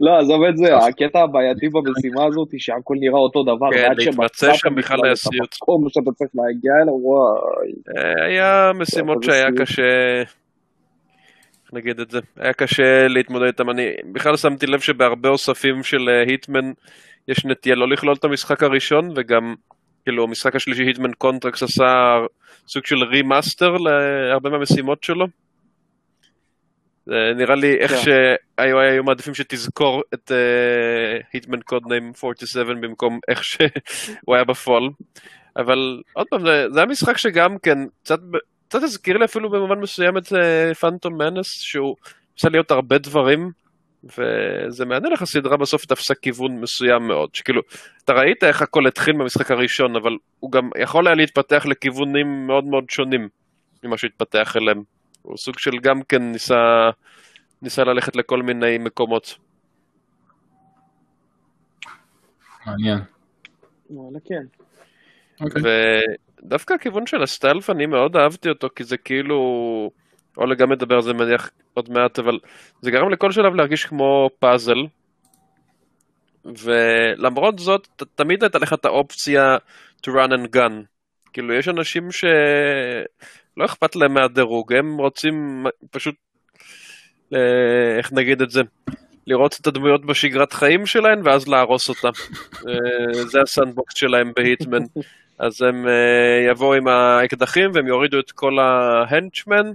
לא, עזוב את זה, הקטע הבעייתי במשימה הזאת שהכל נראה אותו דבר, כן, להתמצא שם בכלל היה סיוט. המקום שאתה צריך להגיע אליו, וואי. אה, היה משימות שהיה. קשה, איך נגיד את זה, היה קשה להתמודד איתם. אני בכלל שמתי לב שבהרבה אוספים של אה, Hitman יש נטייה לא לכלול את המשחק הראשון, וגם, כאילו, המשחק השלישי, Hitman Contracts, עשה סוג של remaster להרבה מהמשימות שלו. זה נראה לי איך כן. שהיו היו מעדיפים שתזכור את Hitman Codename 47 במקום איך שהוא היה בפועל. אבל עוד פעם, זה, זה היה משחק שגם כן, קצת, קצת הזכיר לי אפילו במובן מסוים את Phantom Menace, שהוא ניסה להיות הרבה דברים, וזה מעניין איך הסדרה בסוף תפסה כיוון מסוים מאוד, שכאילו, אתה ראית איך הכל התחיל במשחק הראשון, אבל הוא גם יכול היה להתפתח לכיוונים מאוד מאוד שונים ממה שהתפתח אליהם. הוא סוג של גם כן ניסה, ניסה ללכת לכל מיני מקומות. מעניין. וואלה, כן. אוקיי. ודווקא הכיוון של הסטלף אני מאוד אהבתי אותו כי זה כאילו, אולה גם מדבר על זה מניח עוד מעט, אבל זה גרם לכל שלב להרגיש כמו פאזל. ולמרות זאת, ת- תמיד הייתה לך את האופציה to run and gun. כאילו, יש אנשים שלא אכפת להם מהדירוג, הם רוצים פשוט, אה, איך נגיד את זה, לראות את הדמויות בשגרת חיים שלהן ואז להרוס אותה. אה, זה הסנדבוקס שלהם בהיטמן. אז הם אה, יבואו עם האקדחים והם יורידו את כל ההנצ'מן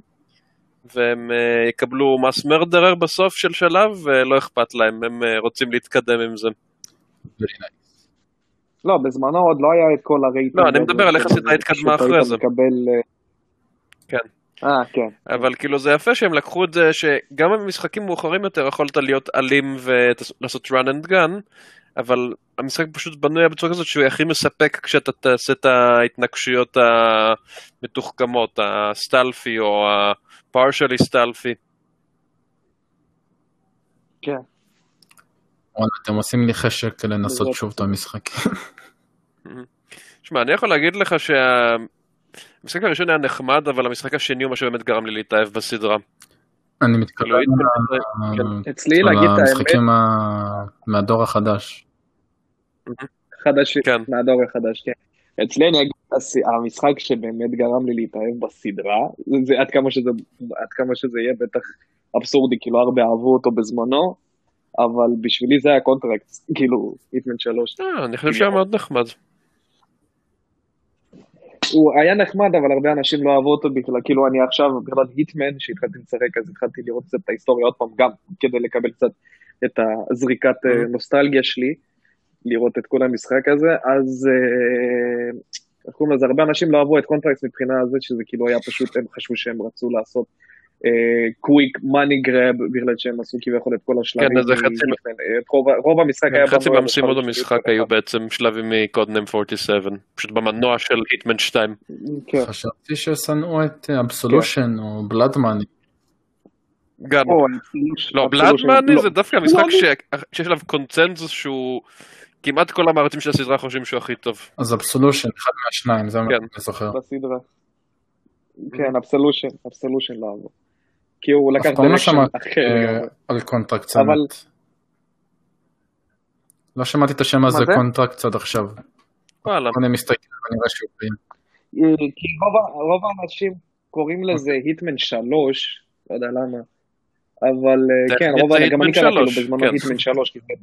והם יקבלו מס מרדרר בסוף של שלב ולא אכפת להם, הם רוצים להתקדם עם זה. Very nice. לא, בזמנו עוד לא היה את כל הרייטינג. לא, אני מדבר על איך הסדרה התקדמה אחרי זה. מקבל... אה, כן. אה, כן. אבל כאילו זה יפה שהם לקחו את זה שגם במשחקים מאוחרים יותר יכולת להיות אלים ולעשות run and gun, אבל המשחק פשוט בנוי בצורה כזאת שהוא הכי מספק כשאתה תעשה את ההתנגשויות המתוחכמות, הסטלפי או הפרשלי סטלפי. כן. וואלה, אתם עושים לי חשק לנסות זה- שוב את המשחק. שמע, אני יכול להגיד לך שהמשחק הראשון היה נחמד, אבל המשחק השני הוא מה שבאמת גרם לי להתאהב בסדרה. אני מתכוון כאילו. אצלי, על להגיד את האמת, המשחקים מהדור החדש. חדש, כן. מהדור החדש, כן. אצלי אני אגיד, המשחק שבאמת גרם לי להתאהב בסדרה, זה- זה עד כמה שזה, עד כמה שזה יהיה בטח אבסורדי, כאילו הרבה אהבו אותו בזמנו, אבל בשבילי זה היה Contracts, כאילו, Hitman 3. אה, אני חושב שהיה מאוד נחמד. הוא היה נחמד, אבל הרבה אנשים לא אהבו אותו בכלל, כאילו אני עכשיו, בכלל Hitman, שהתחלתי לשחק, אז התחלתי לראות קצת את ההיסטוריה עוד פעם, גם כדי לקבל קצת את הזריקת אה, נוסטלגיה שלי, לראות את כל המשחק הזה, אז אה, איך קוראים לזה, הרבה אנשים לא אהבו את Contracts מבחינה הזאת, שזה כאילו היה פשוט, הם חשבו שהם רצו לעשות quick money grab, בגלל שהם עשו כביכול את כל השלבים. כן, חצי- מ- את רוב המשחק היה... חצי מהמשימות במשחק. היו בעצם שלבים מ Codename 47, פשוט במנוע של Hitman 2. כן. חשבתי ששנאו את Absolution או Blood Money. גם. לא, Blood Money לא. זה דווקא משחק שיש עליו קונצנזוס שהוא... כמעט כל המעריצים של הסדרה חושבים שהוא הכי טוב. אז אבסולושן, אחד מהשניים, זה מה כן. אני זוכר. כן, אבסולושן, אבסולושן לא עבור. כי הוא לקח לא שמעתי אחר אה. על קונטרקט אבל- האמת. לא שמעתי את השם הזה זה? קונטרקט עד עכשיו. וואלה. אני מסתכל ונראה שהוא קיים. אה, כי רוב האנשים קוראים לזה היטמן 3, לא יודע למה. אבל אה, כן, רוב האנשים, גם אני קראתי לו 3, בזמנו כן. היטמן 3. כי זה-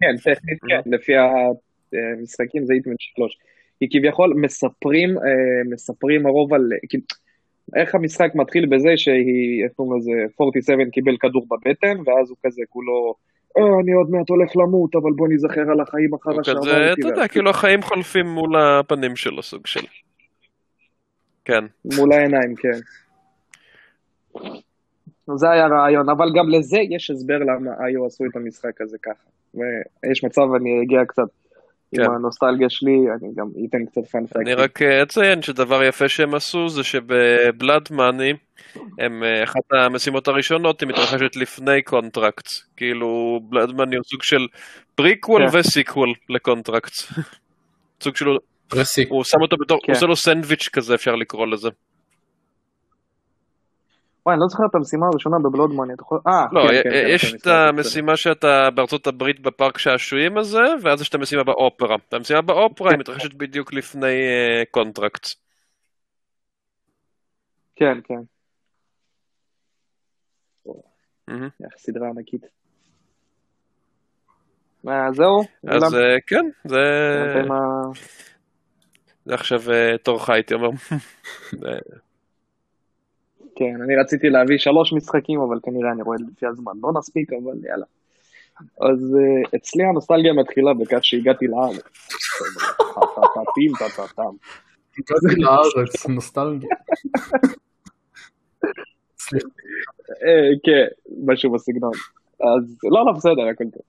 כן, טכנית כן, לפי המשחקים זה היטמן 3. כי כביכול מספרים, מספרים הרוב על... כאילו, איך המשחק מתחיל בזה שהיא, איך קוראים לזה, 47 קיבל כדור בבטן, ואז הוא כזה כולו, אה, אני עוד מעט הולך למות, אבל בוא ניזכר על החיים אחר הוא שעברתי. כזה, אתה יודע, ואז- כאילו החיים חולפים מול הפנים שלו, סוג של. כן. מול העיניים, כן. זה היה רעיון, אבל גם לזה יש הסבר למה IO עשו את המשחק הזה ככה. ויש מצב, אני אגיע קצת עם כן. הנוסטלגיה שלי, אני גם אתן קצת fun fact. אני רק אה, אציין שדבר יפה שהם עשו זה שב Blood Money, הם, אה, אחת המשימות הראשונות היא מתרחשת לפני Contracts. כאילו, Blood Money הוא סוג של פריקוול כן. ו sequel ל Contracts. סוג של. הוא שם אותו בתור, כן. הוא עושה לו סנדוויץ' כזה אפשר לקרוא לזה. וואי, אני לא זוכר את המשימה הראשונה ב Blood Money, אתה יכול... אה, לא, כן, אה, כן, אה, כן, יש כן, את בסדר. המשימה שאתה בארצות הברית בפארק שעשועים הזה, ואז יש את המשימה באופרה. והמשימה באופרה היא מתרחשת בדיוק לפני Contracts. כן, כן. איך סדרה ענקית. אה, זהו? אז? אה, כן, זה זה עכשיו אה, תורך הייתי אומר. כן, אני רציתי להביא שלוש משחקים, אבל כנראה אני רואה לפי הזמן. לא נספיק, אבל יאללה. אז אה, אצלי הנוסטלגיה מתחילה בכך שהגעתי לארץ. טה-טה-טים, טה-טה-טם. הגעתי לארץ, נוסטלגיה. אה, כן, משהו בסגנון. אז לא, לא, בסדר, הכל טוב.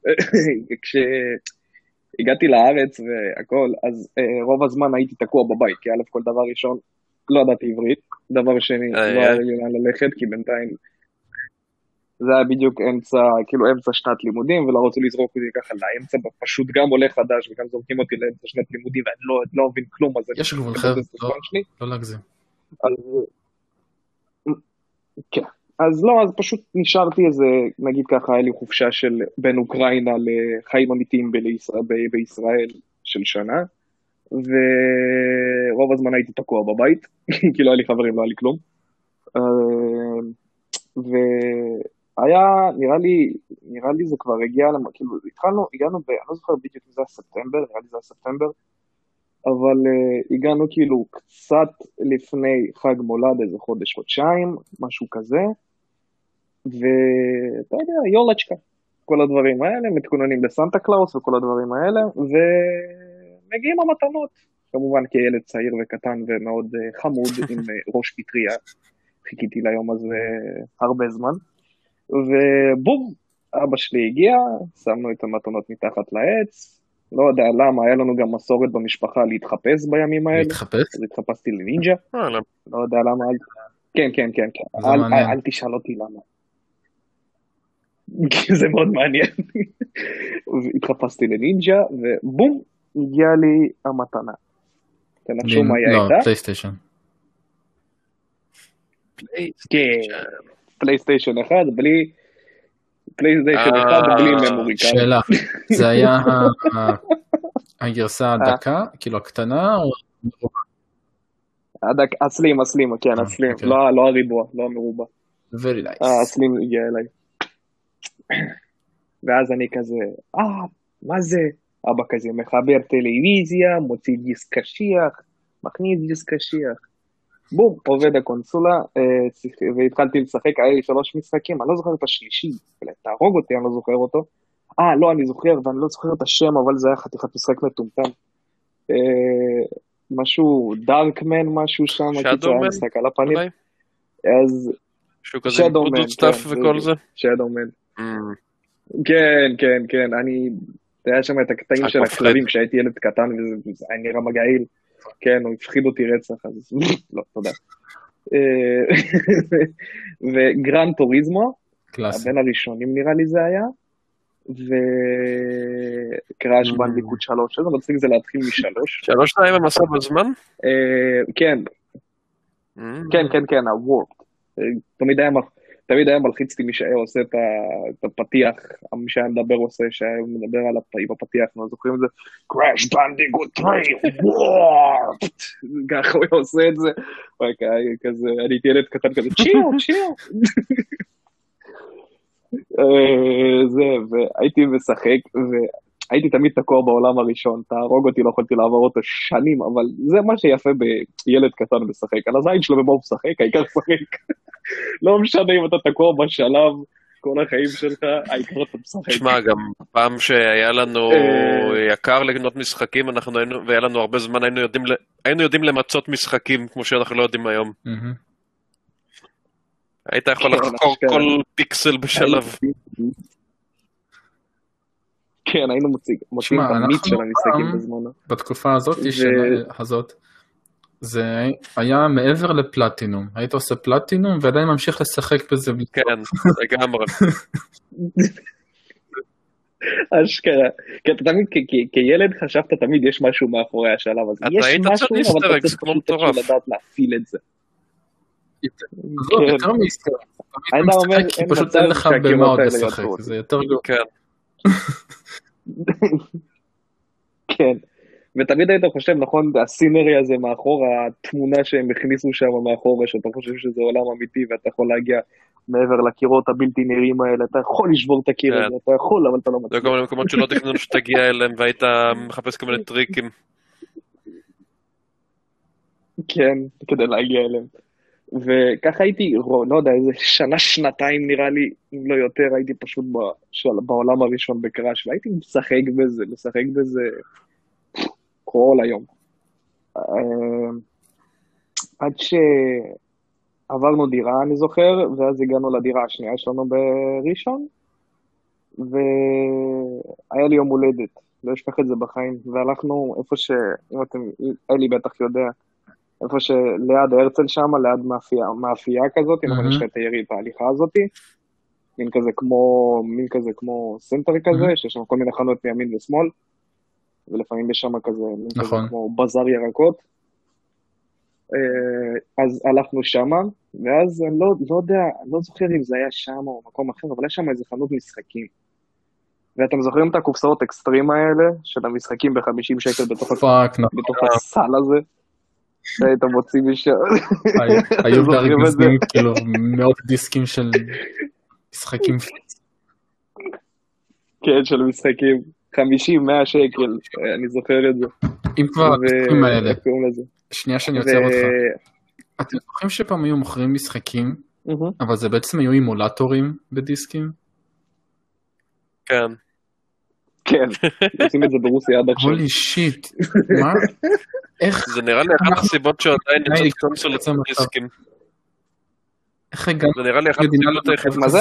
כשהגעתי לארץ והכל, אז אה, רוב הזמן הייתי תקוע בבית, כי א' כל דבר ראשון, לא ידעתי עברית, דבר שני, איי, לא היה איי. לי לאן ללכת, כי בינתיים זה היה בדיוק אמצע, כאילו אמצע שנת לימודים, ולא רצו לזרוק אותי ככה לאמצע, פשוט גם עולה חדש, וגם זורקים אותי לאמצע שנת לימודים, ואני לא, לא מבין כלום, אז אני יש גבול, חבר'ה, שלי. לא להגזים. אז... כן. אז לא, אז פשוט נשארתי איזה, נגיד ככה, היה לי חופשה של בין אוקראינה לחיים אמיתיים בישראל של שנה, ורוב הזמן הייתי תקוע בבית, כי לא היה לי חברים, לא היה לי כלום. אה, והיה, נראה לי, נראה לי זה כבר הגיע, למ- כאילו, התחלנו, הגענו, ב, אני לא זוכר בדיוק אם זה היה ספטמבר, נראה לי זה היה ספטמבר, אבל אה, הגענו כאילו קצת לפני חג מולד, איזה חודש, חודשיים, משהו כזה, ואתה יודע, ёлочка, כל הדברים האלה, מתכוננים לסנטה קלאוס וכל הדברים האלה, ומגיעים המתנות, כמובן כילד צעיר וקטן ומאוד אה, חמוד עם אה, ראש פטריה, חיכיתי ליום הזה הרבה זמן, ובום, אבא שלי הגיע, שמנו את המתנות מתחת לעץ, לא יודע למה, היה לנו גם מסורת במשפחה להתחפש בימים האלה, להתחפש? אז התחפשתי לנינג'ה, וואלה. לא יודע למה, אל... כן, כן, כן, כן, אל. אל, אל תשאל אותי למה. זה מאוד מעניין. התחפשתי לנינג'ה, ובום, הגיעה לי המתנה. תנחשו מה היא לא, הייתה? פלייסטיישן. PlayStation אחד, בלי... PlayStation אה, אחד בלי memory card. שאלה, זה היה הגרסה הדקה, כאילו הקטנה, או ה slim, ה slim, כן, אה, ה slim, אוקיי. לא לא הריבוע, לא המרובע. very nice. אה, ה slim הגיע אליי. ואז אני כזה, אה, מה זה? אבא כזה מחבר טלוויזיה, מוציא דיסק קשיח, מכניס דיסק קשיח. בום, עובד הקונסולה, אה, והתחלתי לשחק, היה לי שלוש משחקים, אני לא זוכר את השלישי, אולי תהרוג אותי, אני לא זוכר אותו. אה, לא, אני זוכר, ואני לא זוכר את השם, אבל זה היה חתיכת משחק מטומטם. אה, משהו, Darkman, משהו שם? קיצור, משחק על הפנים. אז שהוא כזה בלוטות stuff כן, וכל. זה? Shadow Man. אמ. כן, כן, כן, אני... היה שם את הקטעים של. הכלבים כשהייתי ילד קטן וזה זה היה נראה מגעיל. כן, הוא הפחיד אותי רצח, אז לא, תודה. אה, וגרן טוריזמו. הבן הראשונים נראה לי זה היה, וקראש Mm. בנדיקוט 3, איזה מצחיק זה להתחיל משלוש. שלוש שניים הם עשו בזמן? אה, כן, Mm. כן, כן, כן, הוורפ. תמיד היה תמיד היה מלחיץ אותי מי שהיה עושה את הפתיח, מי שהיה מדבר עושה, שהיה מדבר על הפתיח, לא זוכרים את זה? Crash Bandicoot 3, וורפט! ככה הוא עושה את זה. כזה, אני הייתי ילד קטן כזה, צ'יו, צ'יו. אה, זה, והייתי משחק, והייתי תמיד תקוע בעולם הראשון, תהרוג אותי, לא יכולתי לעבור אותו שנים, אבל זה מה שיפה בילד קטן משחק, על הזין שלו במה הוא משחק, העיקר. לא משנה אם אתה תקוע בשלב כל החיים שלך, העיקר אתה משחק. שמע, גם פעם שהיה לנו אה. יקר לקנות משחקים, אנחנו היינו, והיה לנו הרבה זמן, היינו יודעים, ל- היינו יודעים למצות משחקים כמו שאנחנו לא יודעים היום. היית יכול כן, לחקור אשכרה. כל פיקסל בשלב. כן, היינו מוצאים שמע, את המיץ של המשחקים בזמנו. בתקופה הזאת, ו- של- הזאת, זה היה מעבר לפלטינום. היית עושה פלטינום ועדיין ממשיך לשחק בזה. כן, לגמרי. אשכרה. כי אתה תמיד, כילד חשבת תמיד יש משהו מאחורי השלב הזה. אתה יש היית אבל אתה צריך כמו פשוט מטורף. איכשהו לדעת להפעיל את זה. עזוב, כן. יותר מאיסטר. היית אתה אומר, משחק כי פשוט אין לך במה עוד לשחק. זה יותר גרוע. כן. ותמיד היית חושב, נכון, הסינרי הזה מאחור, התמונה שהם הכניסו שם מאחורה, שאתה חושב שזה עולם אמיתי ואתה יכול להגיע מעבר לקירות הבלתי נראים האלה, אתה יכול לשבור את הקיר כן. הזה, אתה יכול, אבל אתה לא זה מצליח. כל מיני מקומות שלא תכננו שתגיע אליהם והיית מחפש כל מיני טריקים. כן, כדי להגיע אליהם. וככה הייתי, לא יודע, איזה שנה, שנתיים נראה לי, אם לא יותר, הייתי פשוט בעולם הראשון בקראש, והייתי משחק בזה, משחק בזה כל היום. אה, עד שעברנו דירה, אני זוכר, ואז הגענו לדירה השנייה שלנו בראשון, והיה לי יום הולדת, לא אשכח את זה בחיים, והלכנו איפה ש... אם אתם, אלי בטח יודע, איפה שליד הרצל שם, ליד מאפייה, מאפייה כזאת, אם. יש לך את ההליכה הזאתי, מין כזה כמו, מין כזה כמו center כזה. שיש שם כל מיני חנויות מימין ושמאל, ולפעמים יש שם כזה, נכון. כזה כמו בזאר ירקות. אה, אז הלכנו שמה, ואז אני לא, לא יודע, אני לא זוכר אם זה היה שם או מקום אחר, אבל היה שם איזה חנות משחקים. ואתם זוכרים את הקופסאות אקסטרים האלה, של המשחקים ב-50 שקל בתוך, ה- fuck, נכון. בתוך הסל הזה? שהיית מוציא משם. היו-? בארגזים כאילו מאות דיסקים של משחקים. כן, של משחקים. 50, 100 שקל, אני זוכר את זה. אם כבר הדיסקים האלה? שנייה שאני עוצר אותך. אתם זוכרים שפעם היו מוכרים משחקים. אבל זה בעצם היו אימולטורים בדיסקים? כן. כן, עושים את זה ברוסיה עד עכשיו. הולי שיט, מה? איך זה נראה לי אחת הסיבות שעדיין די, יוצאות קונסולות. דיסקים. איך הגענו זה נראה לי אחת הסיבות היחידות מה זה?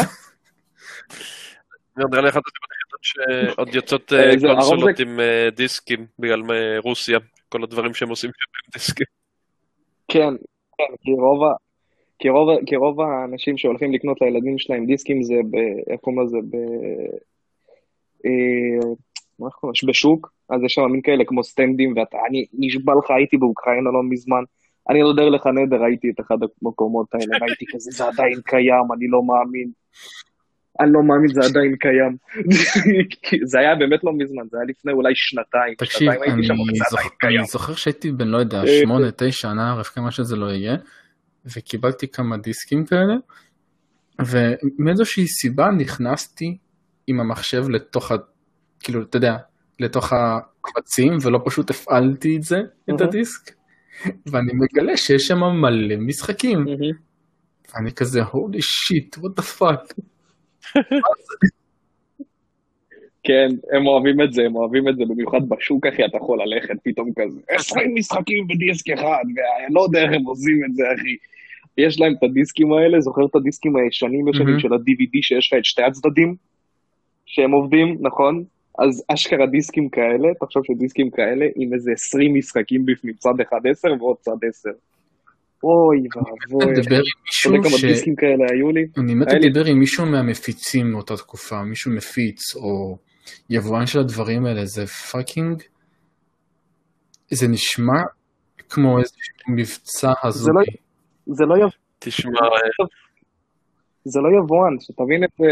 נראה לי אחת הסיבות שעוד יוצאות אה, אה, קונסולות עם אה, דיסקים בגלל רוסיה. כל הדברים שהם עושים שם עם דיסקים. כן, כן, כי רוב ה... כי רוב, כי רוב האנשים שהולכים לקנות לילדים שלהם דיסקים זה ב... איך קוראים לזה? ב... מה איך קוראים לזה? בשוק, אז יש שם מין כאלה כמו סטנדים, ואתה, אני נשבע לך, הייתי באוקראינה לא מזמן, אני לא דרך לך נדר, ראיתי את אחד המקומות האלה, ראיתי כזה, זה עדיין קיים, אני לא מאמין. אני לא מאמין, זה עדיין קיים. זה היה באמת לא מזמן, זה היה לפני אולי שנתיים. תקשיב, שנתיים אני זוכ-. אני זוכר שהייתי בן, לא יודע, אה, שמונה, תשע, נער, כמה שזה לא יהיה, וקיבלתי כמה דיסקים כאלה, ומאיזושהי סיבה נכנסתי עם המחשב לתוך ה... כאילו, אתה יודע, לתוך הקבצים, ולא פשוט הפעלתי את זה, את. הדיסק, ואני מגלה שיש שם מלא משחקים. אני כזה, הולי שיט, what the fuck. כן, הם אוהבים את זה, הם אוהבים את זה, במיוחד בשוק, אחי, אתה יכול ללכת פתאום כזה, 20 משחקים בדיסק אחד, ואני לא יודע איך הם עושים את זה, אחי. יש להם את הדיסקים האלה, זוכר את הדיסקים הישנים ישנים מהמם. של ה-DVD שיש לך את שתי הצדדים, שהם עובדים, נכון? אז אשכרה דיסקים כאלה, תחשוב שדיסקים כאלה עם איזה 20 משחקים בפנים, צד אחד 10 ועוד צד 10. אוי ואבוי. עם אתה יודע מישהו כמה ש... דיסקים כאלה היו לי? אני מת לדבר עם מישהו מהמפיצים מאותה תקופה, מישהו מפיץ או יבואן של הדברים האלה, זה fucking, זה נשמע כמו איזשהו מבצע הזוי. לא- זה לא יב- תשמע, אה, זה לא יבואן, שתבין את זה,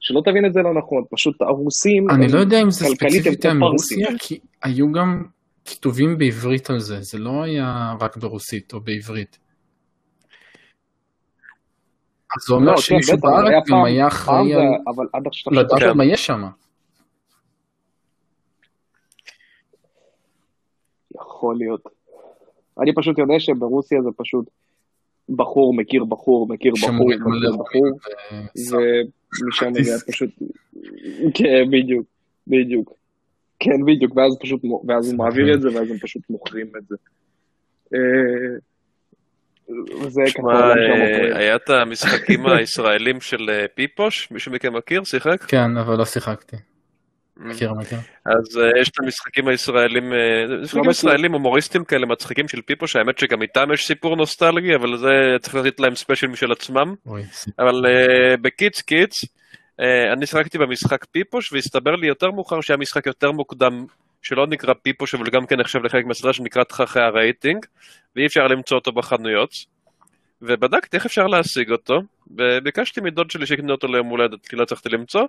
שלא תבין את זה לא נכון, פשוט הרוסים, אני הם- לא יודע אם זה הם ספציפית היה מרוסיה. כי היו גם כיתובים בעברית על זה, זה לא היה רק ברוסית או בעברית. אז זה אומר לא, כן, שמישהו בארץ גם היה אחראי על. לדעת. מה יש שם. יכול להיות. אני פשוט יודע שברוסיה זה פשוט בחור מכיר בחור מכיר בחור מכיר בחור, ומשם זה פשוט, כן בדיוק, בדיוק, כן בדיוק, ואז פשוט, ואז הוא מעביר את זה ואז הם פשוט מוכרים את זה. זה ככה אה. היה את המשחקים הישראלים של אה, פיפוש, מישהו מכם מכיר? שיחק? כן, אבל לא שיחקתי. Mm. מכיר, מכיר. אז אה, יש את המשחקים הישראלים, זה משחקים. ישראלים הומוריסטים כאלה מצחיקים של פיפוש, האמת שגם איתם יש סיפור נוסטלגי, אבל זה צריך לתת להם ספיישל משל עצמם. אבל בקיצר קיצר, אני שיחקתי במשחק פיפוש, והסתבר לי יותר מאוחר שהיה משחק יותר מוקדם, שלא נקרא פיפוש, אבל גם כן נחשב לחלק מהסדרה שנקרא תככי הרייטינג, ואי אפשר למצוא אותו בחנויות. ובדקתי איך אפשר להשיג אותו, וביקשתי מדוד שלי שיקנה אותו ליום הולדת, כי לא הצלחתי למצוא.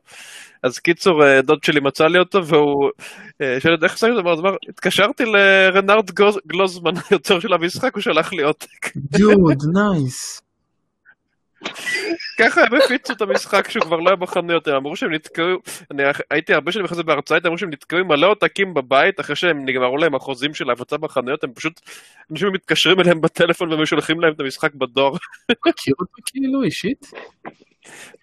אז קיצור, אה, דוד שלי מצא לי אותו, והוא אה, שואל איך עשיתי את זה, אמר, התקשרתי לרונן גלוזמן, היוצר של המשחק, הוא שלח לי עותק. דוד, nice. ככה הם הפיצו את המשחק שהוא כבר לא היה בחנויות, הם אמרו שהם נתקעו, אני הייתי הרבה שנים אחרי זה בהרצאה, הם אמרו שהם נתקעו עם מלא עותקים בבית, אחרי שהם נגמרו להם החוזים של ההפצה בחנויות, הם פשוט, אנשים מתקשרים אליהם בטלפון והם שולחים להם את המשחק בדואר. הכיר אותו כאילו אישית?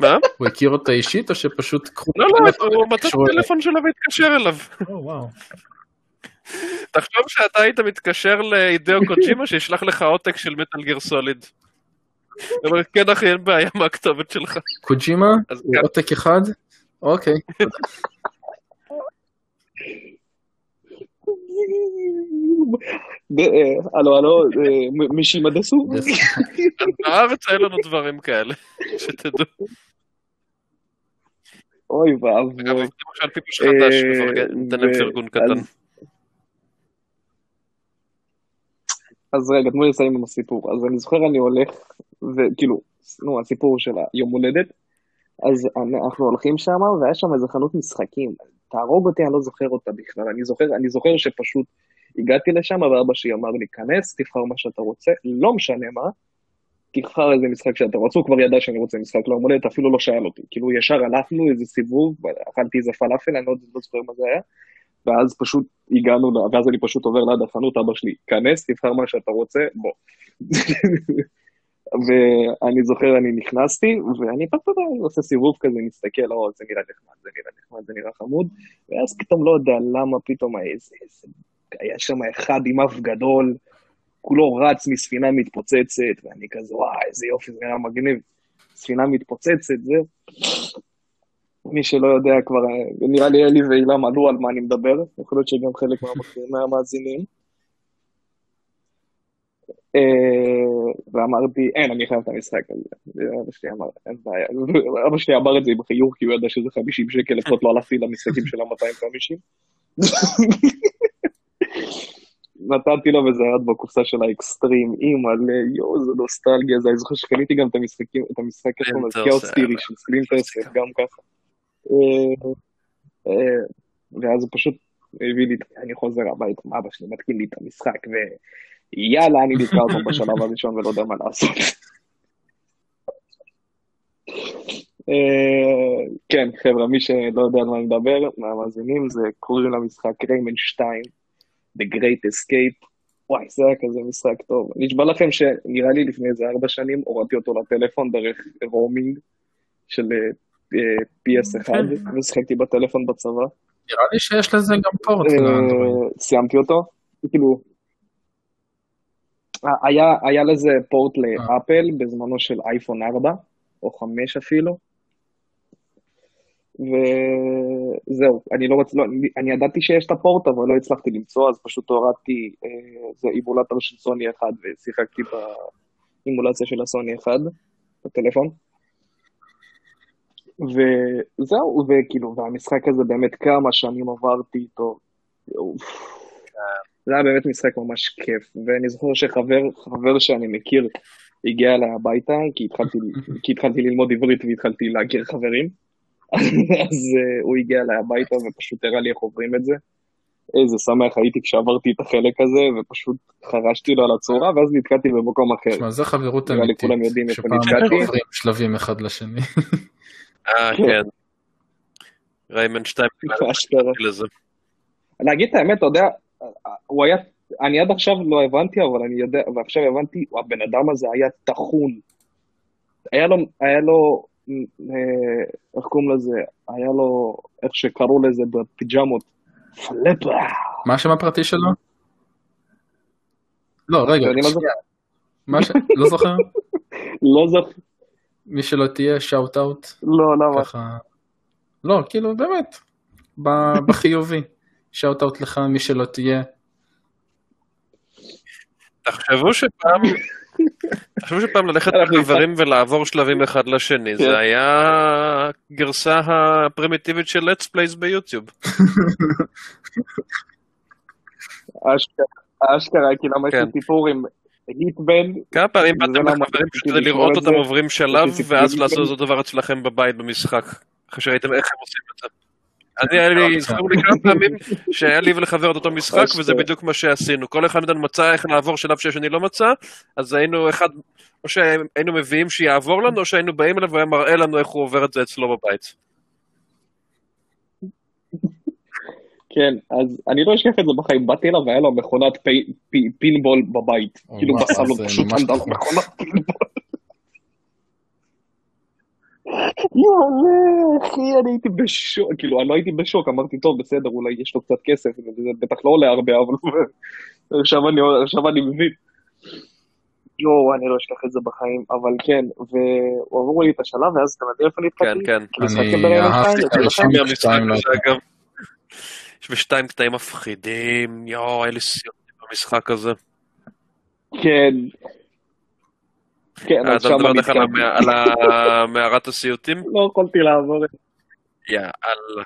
מה? הוא הכיר אותה אישית או שפשוט קחו לא, לא, הוא מצא את? הטלפון שלו והתקשר אליו. תחשוב שאתה היית מתקשר לאידאו קוג'ימה שישלח לך עותק של מטאל גיר סוליד. אומר, כן אחי, אין בעיה, מה הכתובת שלך? קוג'ימה? כן. עותק אחד? אוקיי. ב- אה, הלו הלו, אה, מישהי מדסו? בארץ אין לנו דברים כאלה, שתדעו. אוי אגב, ואבוי. למשל פיפוש חדש, אה, מפרגן, ניתן להם ו- פרגון קטן. אז- רגע, תנו לי לסיים עם הסיפור. אז אני זוכר, אני הולך, וכאילו, נו, הסיפור של היום הולדת, אז אנחנו הולכים שם, והיה שם איזה חנות משחקים. תהרוג אותי, אני לא זוכר אותה בכלל. אני זוכר, אני זוכר שפשוט הגעתי לשם, ואבא שלי אמר לי, כנס, תבחר מה שאתה רוצה, לא משנה מה, תבחר איזה משחק שאתה רוצה, הוא כבר ידע שאני רוצה משחק ליום הולדת, אפילו לא שאל אותי. כאילו, ישר הלכנו איזה סיבוב, אכלתי איזה פלאפל, אני לא, לא זוכר מה זה היה, ואז פשוט הגענו, ואז אני פשוט עובר ליד החנות, אבא שלי, כנס, תבחר מה שאתה רוצה, בוא. ואני זוכר, אני נכנסתי, ואני פעם פעם עושה סיבוב כזה, מסתכל, או, זה נראה נחמד, זה נראה נחמד, זה נראה חמוד, ואז פתאום לא יודע למה, פתאום איזה, איזה, היה שם אחד עם אף גדול, כולו רץ מספינה מתפוצצת, ואני כזה, וואי, איזה יופי, זה נראה מגניב. ספינה מתפוצצת, זה. מי שלא יודע כבר, נראה לי אלי ואילם עלו על מה אני מדבר, יכול להיות שגם חלק מהמאזינים. אה, ואמרתי, אין, אני חייב את המשחק הזה. ואבא שלי אמר, אין בעיה. אבא שלי אמר את זה עם חיוך, כי הוא ידע שזה 50 שקל, לפחות לא הלכתי למשחקים של ה-250. נתתי לו וזה ירד בקופסה של האקסטרים, אימא'לה, יואו, זה נוסטלגיה, זה, אני זוכר שקניתי גם את המשחק, לזה, Splinter Chaos. Theory של Splinter Cell, גם ככה. אה, אה, ואז הוא פשוט הביא לי, אני חוזר הביתה, אבא שלי מתקין לי את המשחק, ויאללה, אני נתקע אותו בשלב הראשון ולא יודע מה לעשות. אה, כן, חבר'ה, מי שלא יודע על מה אני מדבר, מהמאזינים, זה קוראים למשחק ריימן 2, The Great Escape. וואי, זה היה כזה משחק טוב. נשבע לכם שנראה לי לפני איזה ארבע שנים הורדתי אותו לטלפון דרך רומינג של PS1, ושיחקתי בטלפון בצבא. נראה לי שיש לזה גם פורט אה, לאנדרואיד. סיימתי אותו, כאילו, אה, היה, היה לזה פורט לאפל בזמנו של אייפון 4, או 5 אפילו, וזהו, אני לא רוצה, לא, אני, ידעתי שיש את הפורט, אבל לא הצלחתי למצוא, אז פשוט הורדתי, אה, זה אימולטור של סוני אחד, ושיחקתי ב, אימולציה של הסוני 1 בטלפון. וזהו, וכאילו, והמשחק הזה באמת כמה שנים עברתי איתו. זה היה באמת משחק ממש כיף, ואני זוכר שחבר, חבר שאני מכיר, הגיע אליי הביתה, כי התחלתי, כי התחלתי ללמוד עברית והתחלתי להכיר חברים, אז uh, הוא הגיע אליי הביתה ופשוט הראה לי איך עוברים את זה. איזה שמח הייתי כשעברתי את החלק הזה, ופשוט חרשתי לו על הצורה, ואז נתקעתי במקום אחר. תשמע, זה חברות אמיתית, שפעם. עוברים שלבים אחד לשני. אה, כן. כן. ריימן 2 אשכרה. לזה. להגיד את האמת, אתה יודע, הוא היה, אני עד עכשיו לא הבנתי, אבל אני יודע, ועכשיו הבנתי, הבן אדם הזה היה טחון. היה לו, היה לו, אה, איך קוראים לזה? היה לו, איך שקראו לזה בפיג'מות, פלפה. מה השם הפרטי שלו? לא, רגע, אני לא. מה ש... לא זוכר? לא זוכר, מי שלא תהיה, שאוט אאוט, לא, למה? ככה... לא, כאילו, באמת, בחיובי. שאוט אאוט לך, מי שלא תהיה. תחשבו שפעם, תחשבו שפעם ללכת לחברים ולעבור שלבים אחד לשני, כן. זה היה הגרסה הפרימיטיבית של let's plays ביוטיוב. אשכרה, אשכרה, כי למה יש לי כן. סיפור עם היטבן, כמה פעמים באתם לחברים פשוט כדי לראות אותם. עוברים שלב, ואז לעשות. אותו דבר אצלכם בבית במשחק, אחרי שראיתם איך הם עושים את זה. אני, היה לי, זכור לי כמה פעמים שהיה לי ולחבר את אותו משחק, וזה אשכרה. בדיוק מה שעשינו. כל אחד מאיתנו מצא איך לעבור שלב שהשני לא מצא, אז היינו אחד, או שהיינו מביאים שיעבור לנו, או שהיינו באים אליו והיה מראה לנו איך הוא עובר את זה אצלו בבית. כן, אז אני לא אשכח את זה בחיים, באתי אליו והיה לו מכונת פי- פי- פינבול בבית, כאילו בסלון, זה פשוט עמדה לו. מכונת פינבול. יאללה, אחי, אני הייתי בשוק, כאילו, אני לא הייתי בשוק, אמרתי, טוב, בסדר, אולי יש לו קצת כסף, וזה בטח לא עולה הרבה, אבל עכשיו אני, עכשיו אני מבין. יואו, אני לא אשכח את זה בחיים, אבל כן, ועברו לי את השלב, ואז אתה יודע איפה כן, נתקעתי? כן. משחקים אני אהבתי את הראשון שתיים לא הזה, יודע. אגב. יש בשתיים קטעים מפחידים, יואו, היה לי סיוטים במשחק הזה. כן. כן, אז אתה שם מדבר בדרך כלל על מערת הסיוטים? לא יכולתי לעבור את יאללה.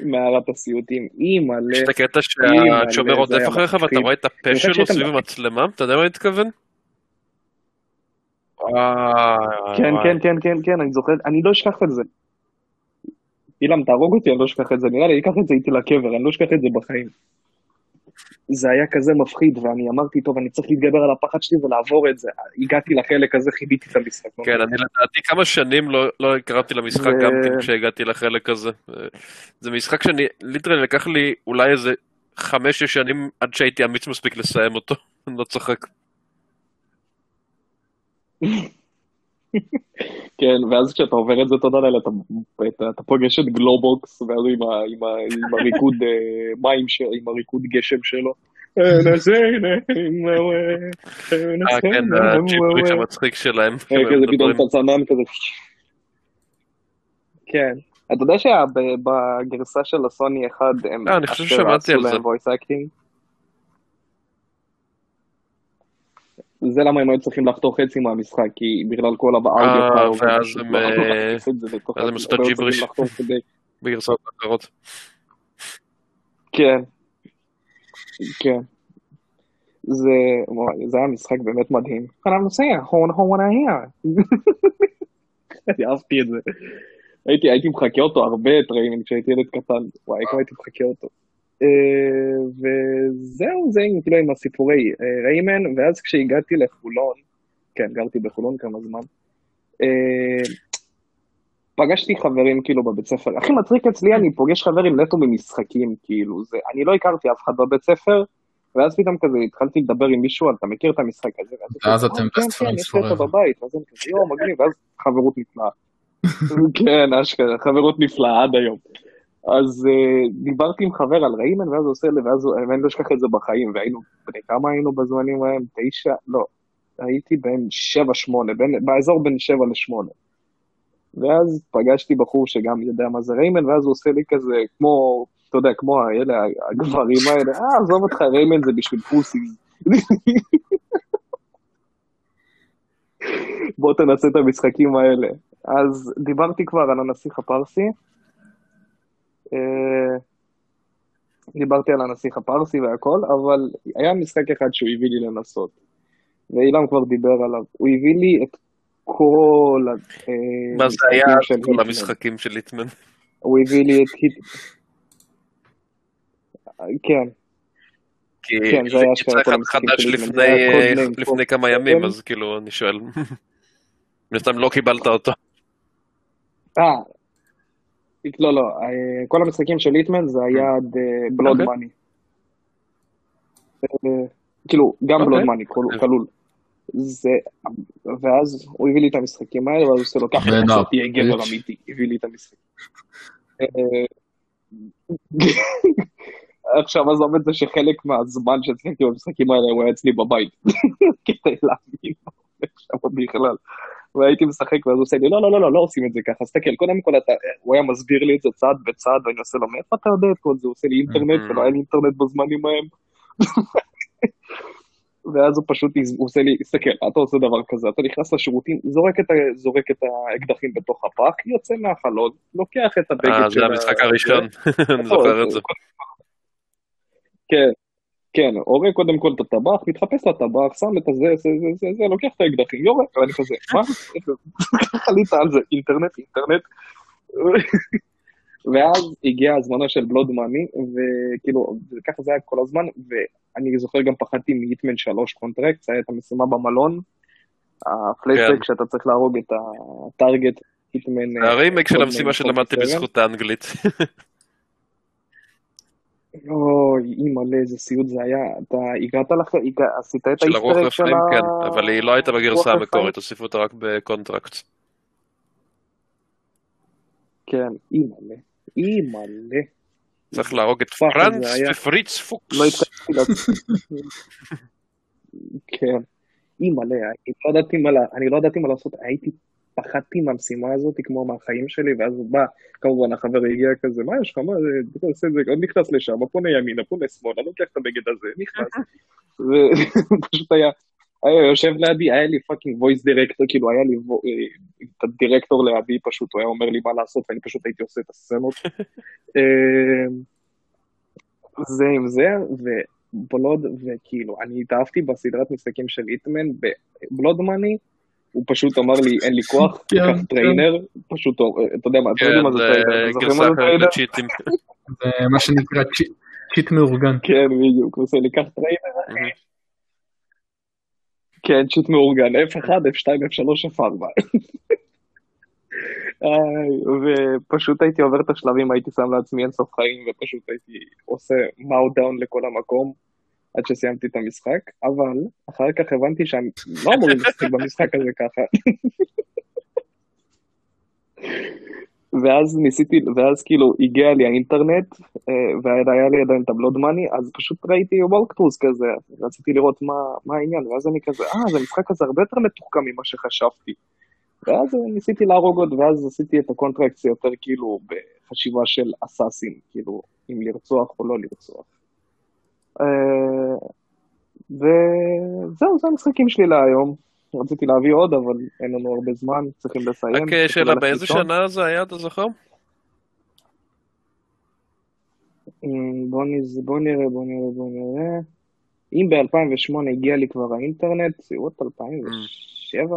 מערת הסיוטים. אימא'לה. יש את הקטע שהשומר זה היה אחריך ואתה. רואה את הפה שלו סביב המצלמה, אתה יודע מה אני מתכוון? כן, כן, כן, כן, כן, אני זוכר, אני לא אשכח את זה. אילם, תהרוג אותי, אני לא אשכח את זה. נראה לי, אני אקח את זה איתי לקבר, אני לא אשכח את זה בחיים. זה היה כזה מפחיד, ואני אמרתי, טוב, אני צריך להתגבר על הפחד שלי ולעבור את זה. הגעתי לחלק הזה, חיביתי את המשחק. כן, אני לדעתי כמה שנים לא, לא למשחק גם כן כשהגעתי לחלק הזה. זה משחק שאני, ליטרלי לקח לי אולי איזה חמש-שש שנים עד שהייתי אמיץ מספיק לסיים אותו, אני לא צוחק. כן, ואז כשאתה עובר את זה, תודה לאל, אתה, אתה, אתה פוגש את גלובוקס, ואז עם, ה, עם, ה, עם הריקוד אה, מים, ש, עם הריקוד גשם שלו. אה כן, הג'יבריש המצחיק שלהם. אה, כזה פתאום אתה צנן כזה. כן. אתה יודע שבגרסה של הסוני 1 הם אה, אני חושב ששמעתי על זה. להם voice acting? זה למה הם היו צריכים לחתוך חצי מהמשחק, כי בגלל כל האודיו אה, ואז הם, עשו את הג'יבריש. בגרסאות אחרות. כן. כן. זה, זה היה משחק באמת מדהים. אני נוסע, הון הון היה. אני אהבתי את זה. הייתי, הייתי מחכה אותו הרבה, ריימן, כשהייתי ילד קטן. וואי, כמה הייתי מחכה אותו. אה, וזהו, זה כאילו עם הסיפורי אה, ריימן, ואז כשהגעתי לחולון, כן, גרתי בחולון כמה זמן, אה, פגשתי חברים כאילו בבית ספר. הכי מצחיק אצלי, אני פוגש חברים נטו במשחקים, כאילו, זה, אני לא הכרתי אף אחד בבית ספר, ואז פתאום כזה התחלתי לדבר עם מישהו, אתה מכיר את המשחק הזה? ואז אתם "אה, כן, best כן, friends יש לי אותו forever." בבית, ואז אני כזה, יואו, מגניב, ואז חברות נפלאה. כן, אשכרה, חברות נפלאה עד היום. אז uh, דיברתי עם חבר על ריימן, ואז הוא עושה לי, ואז אני לא אשכח את זה בחיים, והיינו, בני כמה היינו בזמנים ההם? תשע? לא, הייתי בן שבע, שמונה, בין, באזור בין שבע לשמונה. ואז פגשתי בחור שגם יודע מה זה ריימן, ואז הוא עושה לי כזה, כמו, אתה יודע, כמו האלה, הגברים האלה, אה, עזוב אותך, ריימן זה בשביל פוסיס. בוא תנסה את המשחקים האלה. אז דיברתי כבר על הנסיך הפרסי. אה, דיברתי על הנסיך הפרסי והכל, אבל היה משחק אחד שהוא הביא לי לנסות. ואילן כבר דיבר עליו. הוא הביא לי את כל אה, מה זה היה המשחקים של כל. המשחקים של ליטמן? הוא הביא לי את היט... כן, כן, זה היה יצא אחד המשחקים חדש ליטמן. לפני כמה ימים, סבן. אז כאילו, אני שואל. מן הסתם לא קיבלת אותו. אה, לא, לא, אה, כל המשחקים של ליטמן זה היה עד בלוד אוקיי. מאני. כאילו, גם אוקיי. בלוד מאני כלול. זה, ואז הוא הביא לי את המשחקים האלה, ואז הוא עושה לו ככה, Man עכשיו תהיה גבר bitch." אמיתי, הביא לי את המשחק. אה, עכשיו עזוב את זה שחלק מהזמן ששיחקתי במשחקים האלה הוא היה אצלי בבית, כדי להבין מה הולך שם בכלל. והייתי משחק ואז הוא עושה לי, לא, לא, לא, לא, לא עושים את זה ככה, תסתכל, קודם כל אתה, הוא היה מסביר לי את זה צעד בצעד, ואני עושה לו, מאיפה אתה יודע את כל זה? הוא עושה לי אינטרנט, Mhm. ולא היה לי אינטרנט בזמנים ההם. ואז הוא פשוט, הוא עושה לי, תסתכל, אתה עושה דבר כזה, אתה נכנס לשירותים, זורק את, ה- זורק את האקדחים בתוך הפח, יוצא מהחלון, לוקח את הבגד אה, של זה המשחק הראשון, אני נכון, זוכר את זה. כן, כן, הורג קודם כל את הטבח, מתחפש לטבח, שם את הזה, זה, זה, זה, זה, לוקח את האקדחים, יורק, ואני כזה, מה? איך עלית על זה? אינטרנט, אינטרנט. ואז הגיע הזמנה של Blood Money, וכאילו, ככה זה היה כל הזמן, ואני זוכר גם פחדתי מ Hitman 3 Contracts, זה היה את המשימה במלון, הפלייסטק כן. שאתה צריך להרוג את ה target, Hitman... זה הרימייק של Codename 47. בזכות האנגלית. אוי, אימא'לה, איזה סיוט זה היה. אתה הגעת לך, הגע- עשית את של הרוח האיסטרק של רפאים, ה... כן, אבל היא לא הייתה בגרסה רוח רפאים? המקורית, הוסיפו אותה רק בקונטרקט. כן, אימא'לה, אימא'לה. צריך להרוג את פאק, פרנץ זה היה- ופריץ פוקס. לא התחלתי לה... כן, אימא'לה, לא אני לא ידעתי מה לעשות, הייתי, פחדתי מהמשימה הזאת כמו מהחיים שלי, ואז הוא בא, כמובן החבר הגיע כזה, מה יש לך, מה זה, אתה עושה את זה, עוד נכנס לשם, פונה ימינה, פונה שמאלה, לוקח את הבגד הזה, נכנס. ופשוט היה, היה יושב לידי, היה לי fucking voice director, כאילו היה לי אה, את הדירקטור לידי, פשוט הוא היה אומר לי מה לעשות, ואני פשוט הייתי עושה את הסצנות. אה, זה עם זה, ו Blood, וכאילו, אני התאהבתי בסדרת משחקים של Hitman, ב Blood Money, הוא פשוט אמר לי, אין לי כוח, כן, קח כן. trainer, פשוט, אתה יודע מה, אתם יודעים כן, מה זה טריינר, זה מה שנקרא cheat- מאורגן. כן, בדיוק, הוא עושה לי, קח trainer. כן, cheat מאורגן, F1, F2, F3, F4. איי, ופשוט הייתי עובר את השלבים, הייתי שם לעצמי אינסוף חיים, ופשוט הייתי עושה mow down לכל המקום, עד שסיימתי את המשחק, אבל אחר כך הבנתי שאני לא אמורים לשחק במשחק הזה ככה. ואז ניסיתי, ואז כאילו הגיע לי האינטרנט, אה, והיה לי עדיין את הבלוד מאני, אז פשוט ראיתי וולקטרוס כזה, רציתי לראות מה, מה העניין, ואז אני כזה, אה, זה משחק הזה הרבה יותר מתוחכם ממה שחשבתי. ואז ניסיתי להרוג עוד, ואז עשיתי את הקונטרקציה יותר כאילו בחשיבה של אסאסין, כאילו, אם לרצוח או לא לרצוח. אה, וזהו, זה המשחקים שלי להיום. רציתי להביא עוד, אבל אין לנו הרבה זמן, צריכים לסיים. רק אה, צריכים שאלה, באיזה. שנה זה היה, אתה זוכר? אמ, בוא, נז... בוא נראה, בוא נראה, בוא נראה. אם ב-2008 הגיע לי כבר האינטרנט, סביבות 2007.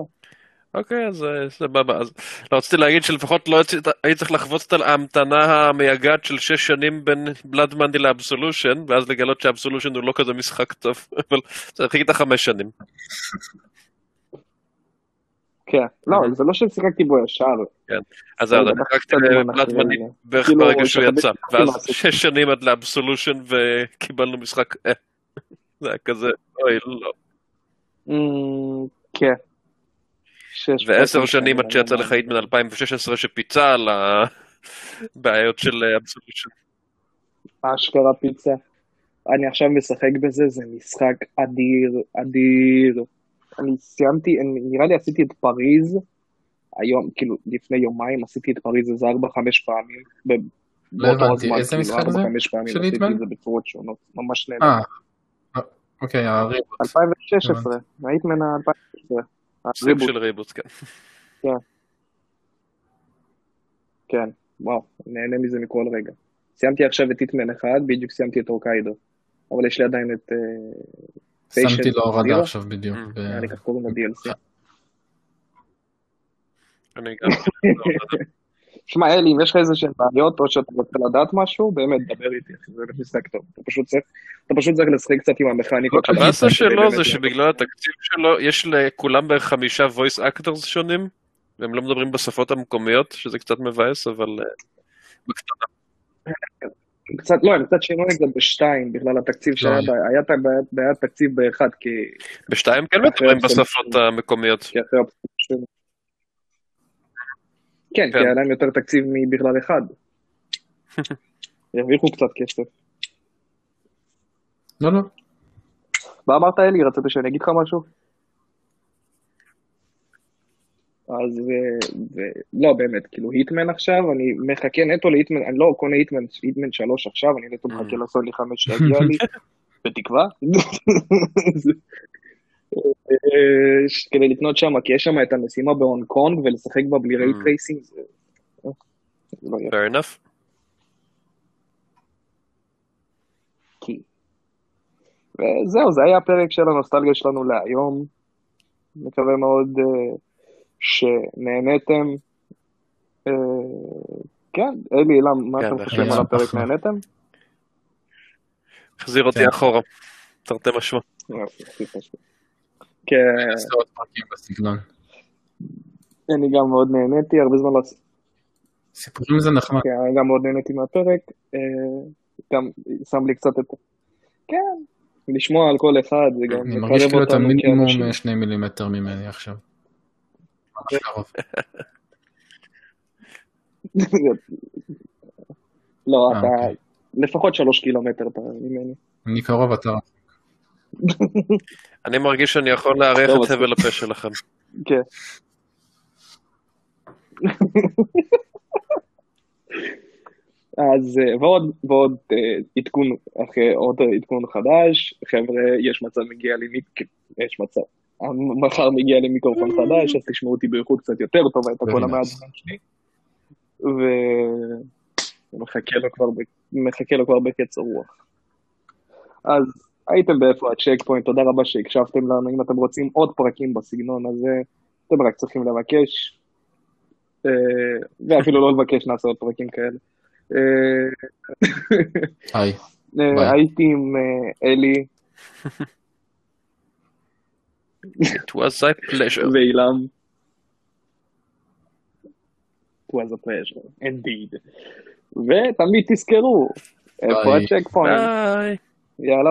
אוקיי, אז אה, סבבה. אז לא, רציתי להגיד שלפחות לא הייתי- צריך לחוות את ההמתנה המייגעת של שש שנים בין Blood Money ל Absolution, ואז לגלות ש Absolution הוא לא כזה משחק טוב, אבל חיכית חמש שנים. כן, לא. זה לא ששיחקתי בו ישר. אז זהו, זמן ב Blood אחרי Money. בערך כאילו, ברגע שהוא יצא, ואז. שש שנים עד ל Absolution וקיבלנו משחק אה. זה היה כזה, אוי, לא. אמ, כן. שש ועשר שנים עד שיצא לא לך היטמן 2016 שפיצה על הבעיות של אה, אבסולושן. אשכרה פיצה. אני עכשיו משחק בזה, זה משחק אדיר, אדיר. אני סיימתי, נראה לי עשיתי את פריז, היום, כאילו, לפני יומיים עשיתי את פריז איזה ארבע, חמש פעמים. ב- באותו הבנתי, איזה כאילו, משחק זה? של עשיתי היטמן? את זה בצורות שונות, ממש נהדר. אה, אוקיי, הריבות. 2016, היטמן ה-2016. סוג הריבוט, של ריבוט, כן. כן, וואו, נהנה מזה מכל רגע. סיימתי עכשיו את היטמן אחד, בדיוק סיימתי את אורקיידו. אבל יש לי עדיין את... אה, שמתי לו הורדה. עכשיו בדיוק. Mm. לי כך קוראים ל-DLC. אני גם... שמע, אלי, אם יש לך איזה שהן בעיות, או שאתה רוצה לדעת משהו, באמת, דבר איתי, זה באמת משחק טוב. אתה פשוט צריך, אתה פשוט צריך לשחק קצת עם המכניקות הבאסה שלו זה. שבגלל התקציב שלו, יש לכולם בערך חמישה voice actors שונים, והם לא מדברים בשפות המקומיות, שזה קצת מבאס, אבל... אה. קצת, לא, הם קצת שינו את זה בשתיים, בגלל התקציב שהיה, לא. היה בעיית- תקציב באחד, כי בשתיים כן מדברים בשפות המקומיות. כי אחרי הפסוק. כן, כי כן. היה להם יותר תקציב מבכלל אחד. הרוויחו קצת כסף. לא, לא. מה אמרת אלי? רצית שאני אגיד לך משהו? אז אה, ו- לא באמת, כאילו היטמן עכשיו, אני מחכה נטו להיטמן, אני לא קונה היטמן, היטמן שלוש עכשיו, אני נטו מחכה Mm. לסוני חמש שיגיע לי, בתקווה. אה, כדי לקנות שם, כי יש שם את המשימה בהונג קונג, ולשחק בה בלי Mm. ray tracing, זה... אה, fair enough. כי... וזהו, זה היה הפרק של הנוסטלגיה שלנו להיום. מקווה מאוד שנהניתם. כן, אלי, אילם, מה כן, אתם. חושבים על הפרק? נהניתם? החזיר אותי כן. אחורה. תרתי משמע. אני גם מאוד נהניתי, הרבה זמן לא... סיפורים זה נחמד. כן, אני גם מאוד נהניתי מהפרק. אה, גם שם לי קצת את... כן, לשמוע על כל אחד, זה גם אני מרגיש כאילו אתה אותנו מינימום כאנשים. שני מילימטר ממני עכשיו. לא, אה, אתה אוקיי. לפחות שלוש קילומטר ממני. אני קרוב, אתה... אני מרגיש שאני יכול לארח את אז- הבל הפה שלכם. כן. אז אה, ועוד, ועוד אה, עדכון, אחרי עוד עדכון חדש, חבר'ה, יש מצב מגיע לי, מיק- יש מצב, מחר מגיע לי מיקרופון חדש, אז תשמעו אותי באיכות קצת יותר טובה, את הכל המעט שלי. ומחכה לו כבר בקצר רוח. אז הייתם באיפה הצ'ק פוינט, תודה רבה שהקשבתם לנו, אם אתם רוצים עוד פרקים בסגנון הזה, אתם רק צריכים לבקש, אה, ואפילו לא לבקש, נעשה עוד פרקים כאלה. אה, היי. אה. הייתי עם אלי It was a pleasure. ואילם. It was a pleasure, indeed. ותמיד תזכרו, איפה. הצ'ק פוינט, ביי. יאללה.